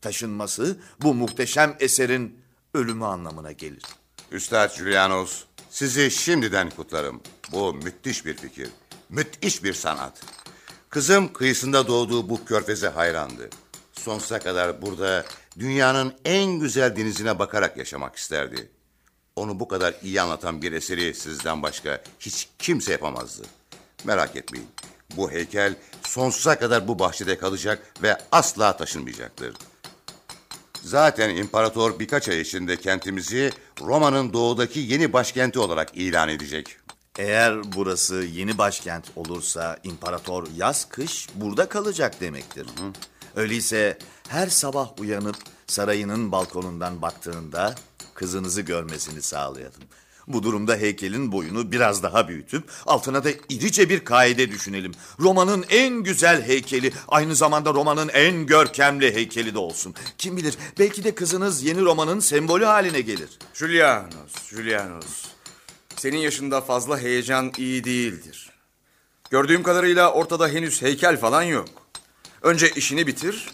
Taşınması bu muhteşem eserin ölümü anlamına gelir. Üstad Julianos, sizi şimdiden kutlarım. Bu müthiş bir fikir. Müthiş bir sanat. Kızım kıyısında doğduğu bu körfeze hayrandı. Sonsuza kadar burada dünyanın en güzel denizine bakarak yaşamak isterdi. Onu bu kadar iyi anlatan bir eseri sizden başka hiç kimse yapamazdı. Merak etmeyin. Bu heykel sonsuza kadar bu bahçede kalacak ve asla taşınmayacaktır. Zaten imparator birkaç ay içinde kentimizi Roma'nın doğudaki yeni başkenti olarak ilan edecek. Eğer burası yeni başkent olursa imparator yaz kış burada kalacak demektir. Öyleyse her sabah uyanıp sarayının balkonundan baktığında kızınızı görmesini sağlayalım. Bu durumda heykelin boyunu biraz daha büyütüp altına da irice bir kaide düşünelim. Roma'nın en güzel heykeli aynı zamanda Roma'nın en görkemli heykeli de olsun. Kim bilir belki de kızınız yeni Roma'nın sembolü haline gelir. Julianos, Julianos. Senin yaşında fazla heyecan iyi değildir. Gördüğüm kadarıyla ortada henüz heykel falan yok. Önce işini bitir,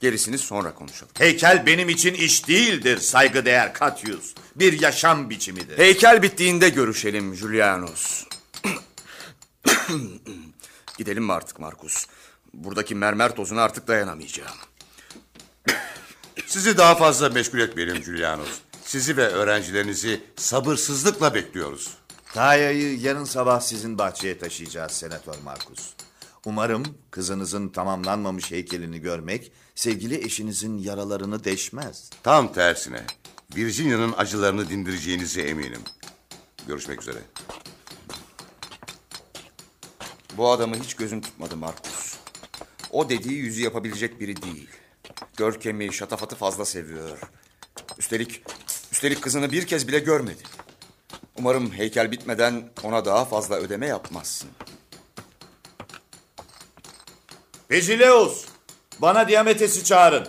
gerisini sonra konuşalım. Heykel benim için iş değildir saygıdeğer Katyus. Bir yaşam biçimidir. Heykel bittiğinde görüşelim Julianos. Gidelim mi artık Markus? Buradaki mermer tozuna artık dayanamayacağım. Sizi daha fazla meşgul etmeyelim Julianos. Sizi ve öğrencilerinizi sabırsızlıkla bekliyoruz. Taya'yı yarın sabah sizin bahçeye taşıyacağız Senatör Markus. Umarım kızınızın tamamlanmamış heykelini görmek sevgili eşinizin yaralarını deşmez. Tam tersine. Virginia'nın acılarını dindireceğinize eminim. Görüşmek üzere. Bu adamı hiç gözüm tutmadı Markus. O dediği yüzü yapabilecek biri değil. Görkemi, şatafatı fazla seviyor. Üstelik, üstelik kızını bir kez bile görmedi. Umarım heykel bitmeden ona daha fazla ödeme yapmazsın. Pezileus, bana Diametes'i çağırın.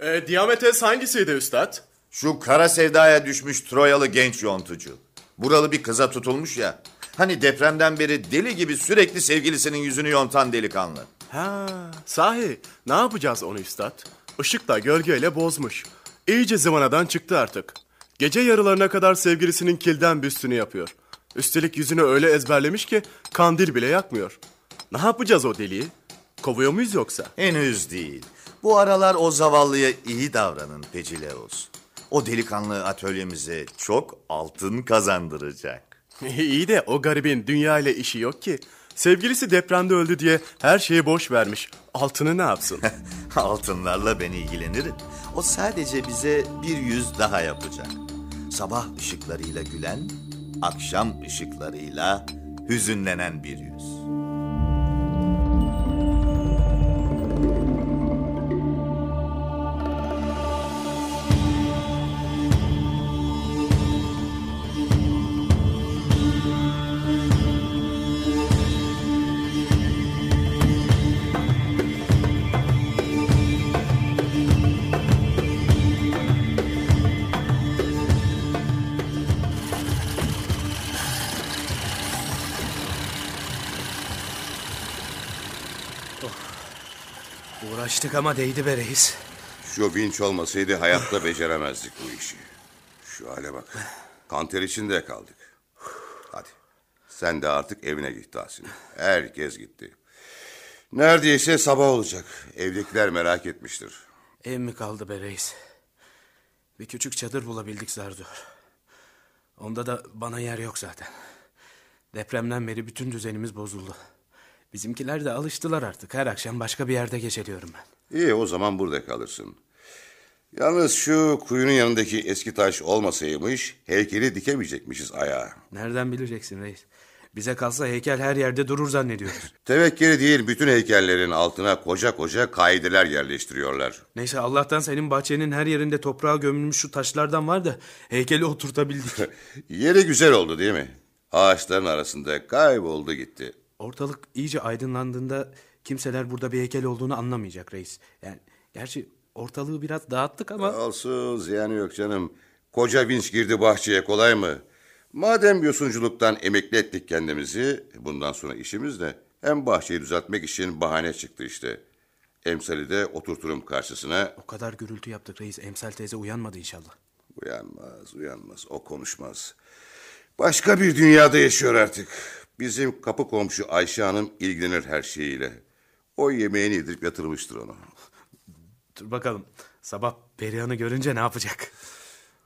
E, Diametes hangisiydi üstad? Şu kara sevdaya düşmüş Troyalı genç yontucu. Buralı bir kıza tutulmuş ya. Hani depremden beri deli gibi sürekli sevgilisinin yüzünü yontan delikanlı. Ha, sahi ne yapacağız onu üstad? Işıkla gölgeyle bozmuş. İyice zıvanadan çıktı artık. Gece yarılarına kadar sevgilisinin kilden büstünü yapıyor. Üstelik yüzünü öyle ezberlemiş ki kandil bile yakmıyor. Ne yapacağız o deliği? Kovuyor muyuz yoksa? Henüz değil. Bu aralar o zavallıya iyi davranın Pecileus. O delikanlı atölyemize çok altın kazandıracak. İyi de o garibin dünya ile işi yok ki. Sevgilisi depremde öldü diye her şeyi boş vermiş. Altını ne yapsın? Altınlarla ben ilgilenirim. O sadece bize bir yüz daha yapacak. Sabah ışıklarıyla gülen, akşam ışıklarıyla hüzünlenen bir yüz. Ama değdi be reis. Şu vinç olmasaydı hayatta beceremezdik bu işi. Şu hale bak. Kanter içinde kaldık. Hadi. Sen de artık evine git Tahsin. Herkes gitti. Neredeyse sabah olacak. Evdekiler merak etmiştir. Ev mi kaldı be reis? Bir küçük çadır bulabildik zar zor. Onda da bana yer yok zaten. Depremden beri bütün düzenimiz bozuldu. Bizimkiler de alıştılar artık. Her akşam başka bir yerde geceliyorum ben. İyi o zaman burada kalırsın. Yalnız şu kuyunun yanındaki eski taş olmasaymış heykeli dikemeyecekmişiz ayağa. Nereden bileceksin reis? Bize kalsa heykel her yerde durur zannediyoruz. Tevekkeli değil bütün heykellerin altına koca koca kaideler yerleştiriyorlar. Neyse Allah'tan senin bahçenin her yerinde toprağa gömülmüş şu taşlardan var da heykeli oturtabildik. Yeri güzel oldu değil mi? Ağaçların arasında kayboldu gitti. Ortalık iyice aydınlandığında kimseler burada bir heykel olduğunu anlamayacak reis. Yani gerçi ortalığı biraz dağıttık ama... Olsun ziyanı yok canım. Koca vinç girdi bahçeye kolay mı? Madem yosunculuktan emekli ettik kendimizi, bundan sonra işimiz de hem bahçeyi düzeltmek için bahane çıktı işte. Emsali de oturturum karşısına. O kadar gürültü yaptık reis. Emsal teyze uyanmadı inşallah. Uyanmaz, uyanmaz. O konuşmaz. Başka bir dünyada yaşıyor artık. Bizim kapı komşu Ayşe Hanım ilgilenir her şeyiyle. O yemeğini yedirip yatırmıştır onu. Dur bakalım. Sabah Perihan'ı görünce ne yapacak?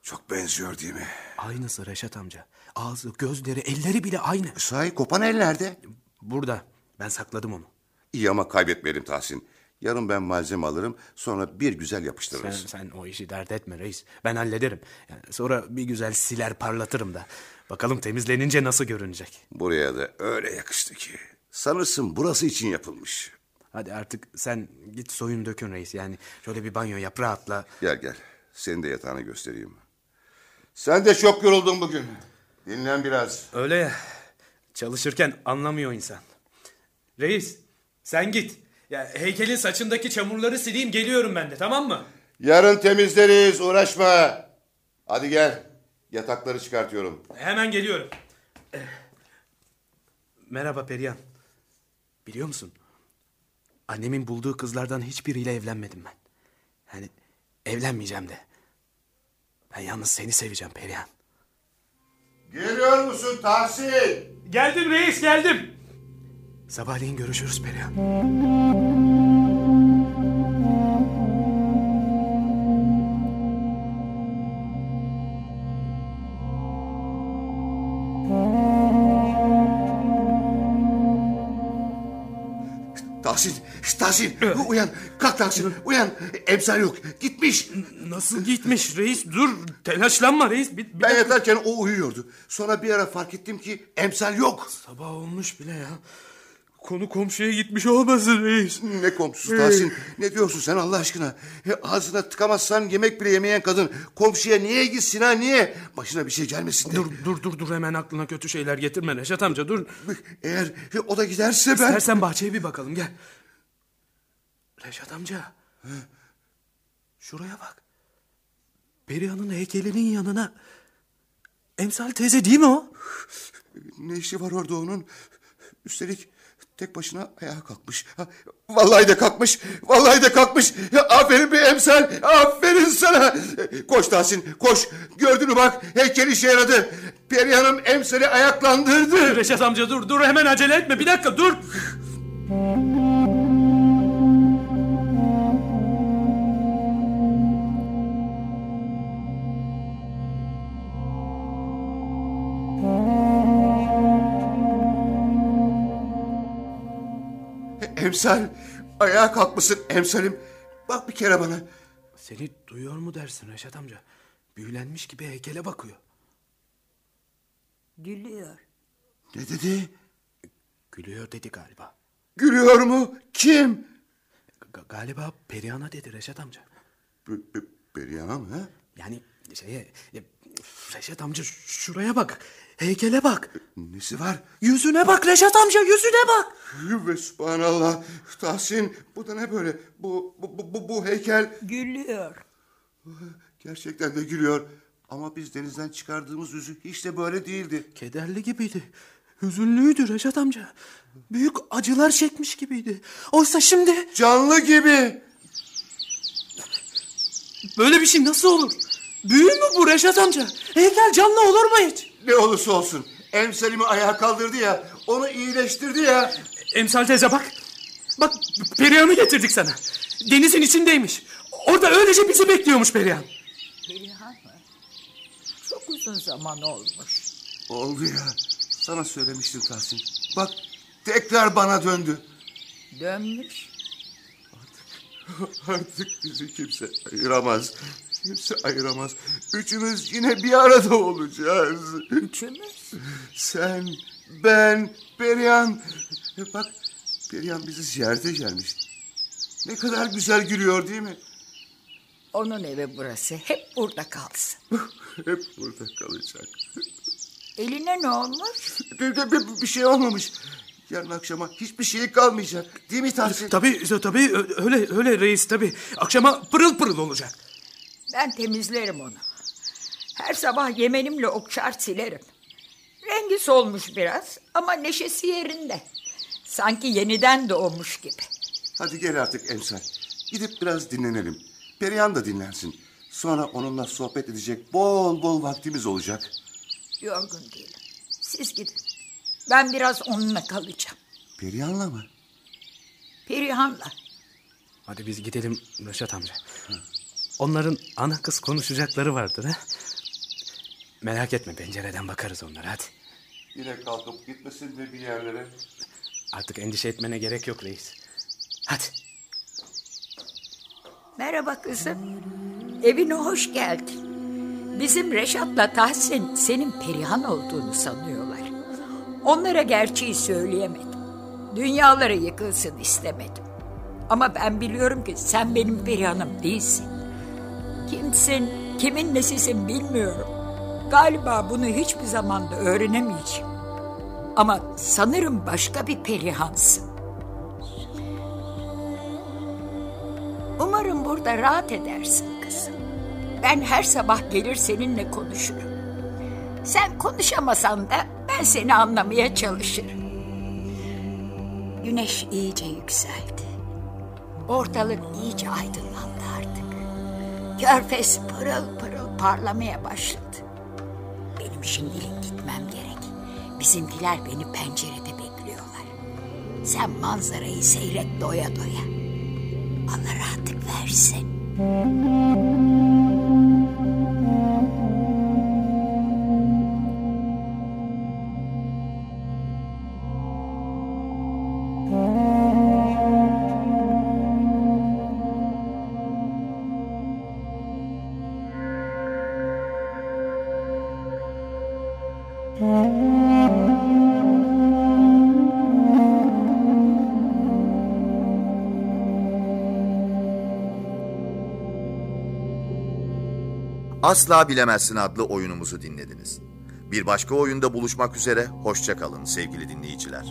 Çok benziyor değil mi? Aynısı Reşat amca. Ağzı, gözleri, elleri bile aynı. Sahi kopan el nerede? Burada. Ben sakladım onu. İyi ama kaybetmeyelim Tahsin. Yarın ben malzeme alırım sonra bir güzel Sen, yapıştırırız. sen o işi dert etme reis. Ben hallederim. Yani sonra bir güzel siler parlatırım da. Bakalım temizlenince nasıl görünecek. Buraya da öyle yakıştı ki. Sanırsın burası için yapılmış. Hadi artık sen git soyun dökün reis. Yani şöyle bir banyo yap rahatla. Gel gel. Senin de yatağını göstereyim. Sen de çok yoruldun bugün. Dinlen biraz. Öyle ya. Çalışırken anlamıyor insan. Reis sen git. Ya heykelin saçındaki çamurları sileyim geliyorum ben de tamam mı? Yarın temizleriz uğraşma. Hadi gel. Yatakları çıkartıyorum. Hemen geliyorum. Eh. Merhaba Perihan. Biliyor musun? Annemin bulduğu kızlardan hiçbiriyle evlenmedim ben. Yani evlenmeyeceğim de. Ben yalnız seni seveceğim Perihan. Geliyor musun Tahsin? Geldim reis geldim. Sabahleyin görüşürüz Perihan. Tahsin, Tahsin uyan. Kalk Tahsin uyan. Emsal yok. Gitmiş. Nasıl gitmiş reis? Dur telaşlanma reis. Bir, bir Ben dakika. yatarken o uyuyordu. Sonra bir ara fark ettim ki emsal yok. Sabah olmuş bile ya. Konu komşuya gitmiş olmasın reis. Ne komşusu Tahsin? Ne diyorsun sen Allah aşkına? E, ağzına tıkamazsan yemek bile yemeyen kadın komşuya niye gitsin ha niye? Başına bir şey gelmesin de. Dur dur dur dur hemen aklına kötü şeyler getirme Reşat amca dur. Eğer e, o da giderse ben... İstersen bahçeye bir bakalım gel. Reşat amca. Şuraya bak. Perihan'ın heykelinin yanına... Emsal teyze değil mi o? Ne işi var orada onun? Üstelik tek başına ayağa kalkmış. Vallahi de kalkmış. Vallahi de kalkmış. Aferin bir emsal. Aferin sana. Koş Tahsin koş. Gördün mü bak heykel işe yaradı. Perihan'ım emsali ayaklandırdı. Reşat amca dur dur hemen acele etme bir dakika dur. Emsal ayağa kalkmışsın emsalim. Bak bir kere bana. Seni duyuyor mu dersin Reşat amca? Büyülenmiş gibi heykele bakıyor. Gülüyor. Ne dedi? Gülüyor dedi galiba. Gülüyor mu? Kim? Ga- galiba Perihan'a dedi Reşat amca. B- B- Perihan'a mı? ha? Yani şeye... ya, Reşat amca şuraya bak. Heykele bak. Nesi var? Yüzüne bak Reşat amca yüzüne bak. Ve subhanallah. Tahsin bu da ne böyle? Bu, bu, bu, bu, bu heykel Gülüyor. gerçekten de gülüyor. Ama biz denizden çıkardığımız yüzü hiç de böyle değildi. Kederli gibiydi. Hüzünlüydü Reşat amca. Büyük acılar çekmiş gibiydi. Oysa şimdi Canlı gibi. böyle bir şey nasıl olur? Büyü mü bu Reşat amca? Heykel canlı olur mu hiç? Ne olursa olsun. Emsalimi ayağa kaldırdı ya. Onu iyileştirdi ya. Emsal teyze bak. Bak Perihan'ı getirdik sana. Denizin içindeymiş. Orada öylece bizi bekliyormuş Perihan. Perihan mı? Çok uzun zaman olmuş. Oldu ya. Sana söylemiştim Tahsin. Bak tekrar bana döndü. Dönmüş. Artık bizi kimse ayıramaz. Kimse ayıramaz. Üçümüz yine bir arada olacağız. Üçümüz. Sen, ben, Perihan. Bak Perihan bizi ziyarete gelmiş. Ne kadar güzel gülüyor değil mi? Onun evi burası. Hep burada kalsın. Hep burada kalacak. Eline ne olmuş? Bir, bir, bir şey olmamış. Yarın akşama hiçbir şey kalmayacak. Değil mi Tahsin? Tabii tabii öyle öyle reis tabii. Akşama pırıl pırıl olacak. Ben temizlerim onu. Her sabah yemenimle okşar silerim. Rengi solmuş biraz ama neşesi yerinde. Sanki yeniden doğmuş gibi. Hadi gel artık Emsal. Gidip biraz dinlenelim. Perihan da dinlensin. Sonra onunla sohbet edecek bol bol vaktimiz olacak. Yorgun değilim. Siz gidin. Ben biraz onunla kalacağım. Perihan'la mı? Perihan'la. Hadi biz gidelim Reşat amca. Onların ana kız konuşacakları vardır ha. Merak etme pencereden bakarız onlara hadi. Yine kalkıp gitmesin mi bir yerlere? Artık endişe etmene gerek yok reis. Hadi. Merhaba kızım. Evine hoş geldin. Bizim Reşat'la Tahsin senin Perihan olduğunu sanıyorlar. Onlara gerçeği söyleyemedim. Dünyaları yıkılsın istemedim. Ama ben biliyorum ki sen benim Perihan'ım değilsin. Kimsin, kimin nesisin bilmiyorum. Galiba bunu hiçbir zaman da öğrenemeyeceğim. Ama sanırım başka bir Perihan'sın. Umarım burada rahat edersin kızım. Ben her sabah gelir seninle konuşurum. Sen konuşamasan da ben seni anlamaya çalışırım. Güneş iyice yükseldi. Ortalık iyice aydınlandı. Körfez pırıl pırıl parlamaya başladı. Benim şimdilik gitmem gerek. Bizimkiler beni pencerede bekliyorlar. Sen manzarayı seyret doya doya. Allah rahatlık versin. Asla Bilemezsin adlı oyunumuzu dinlediniz. Bir başka oyunda buluşmak üzere, hoşça kalın sevgili dinleyiciler.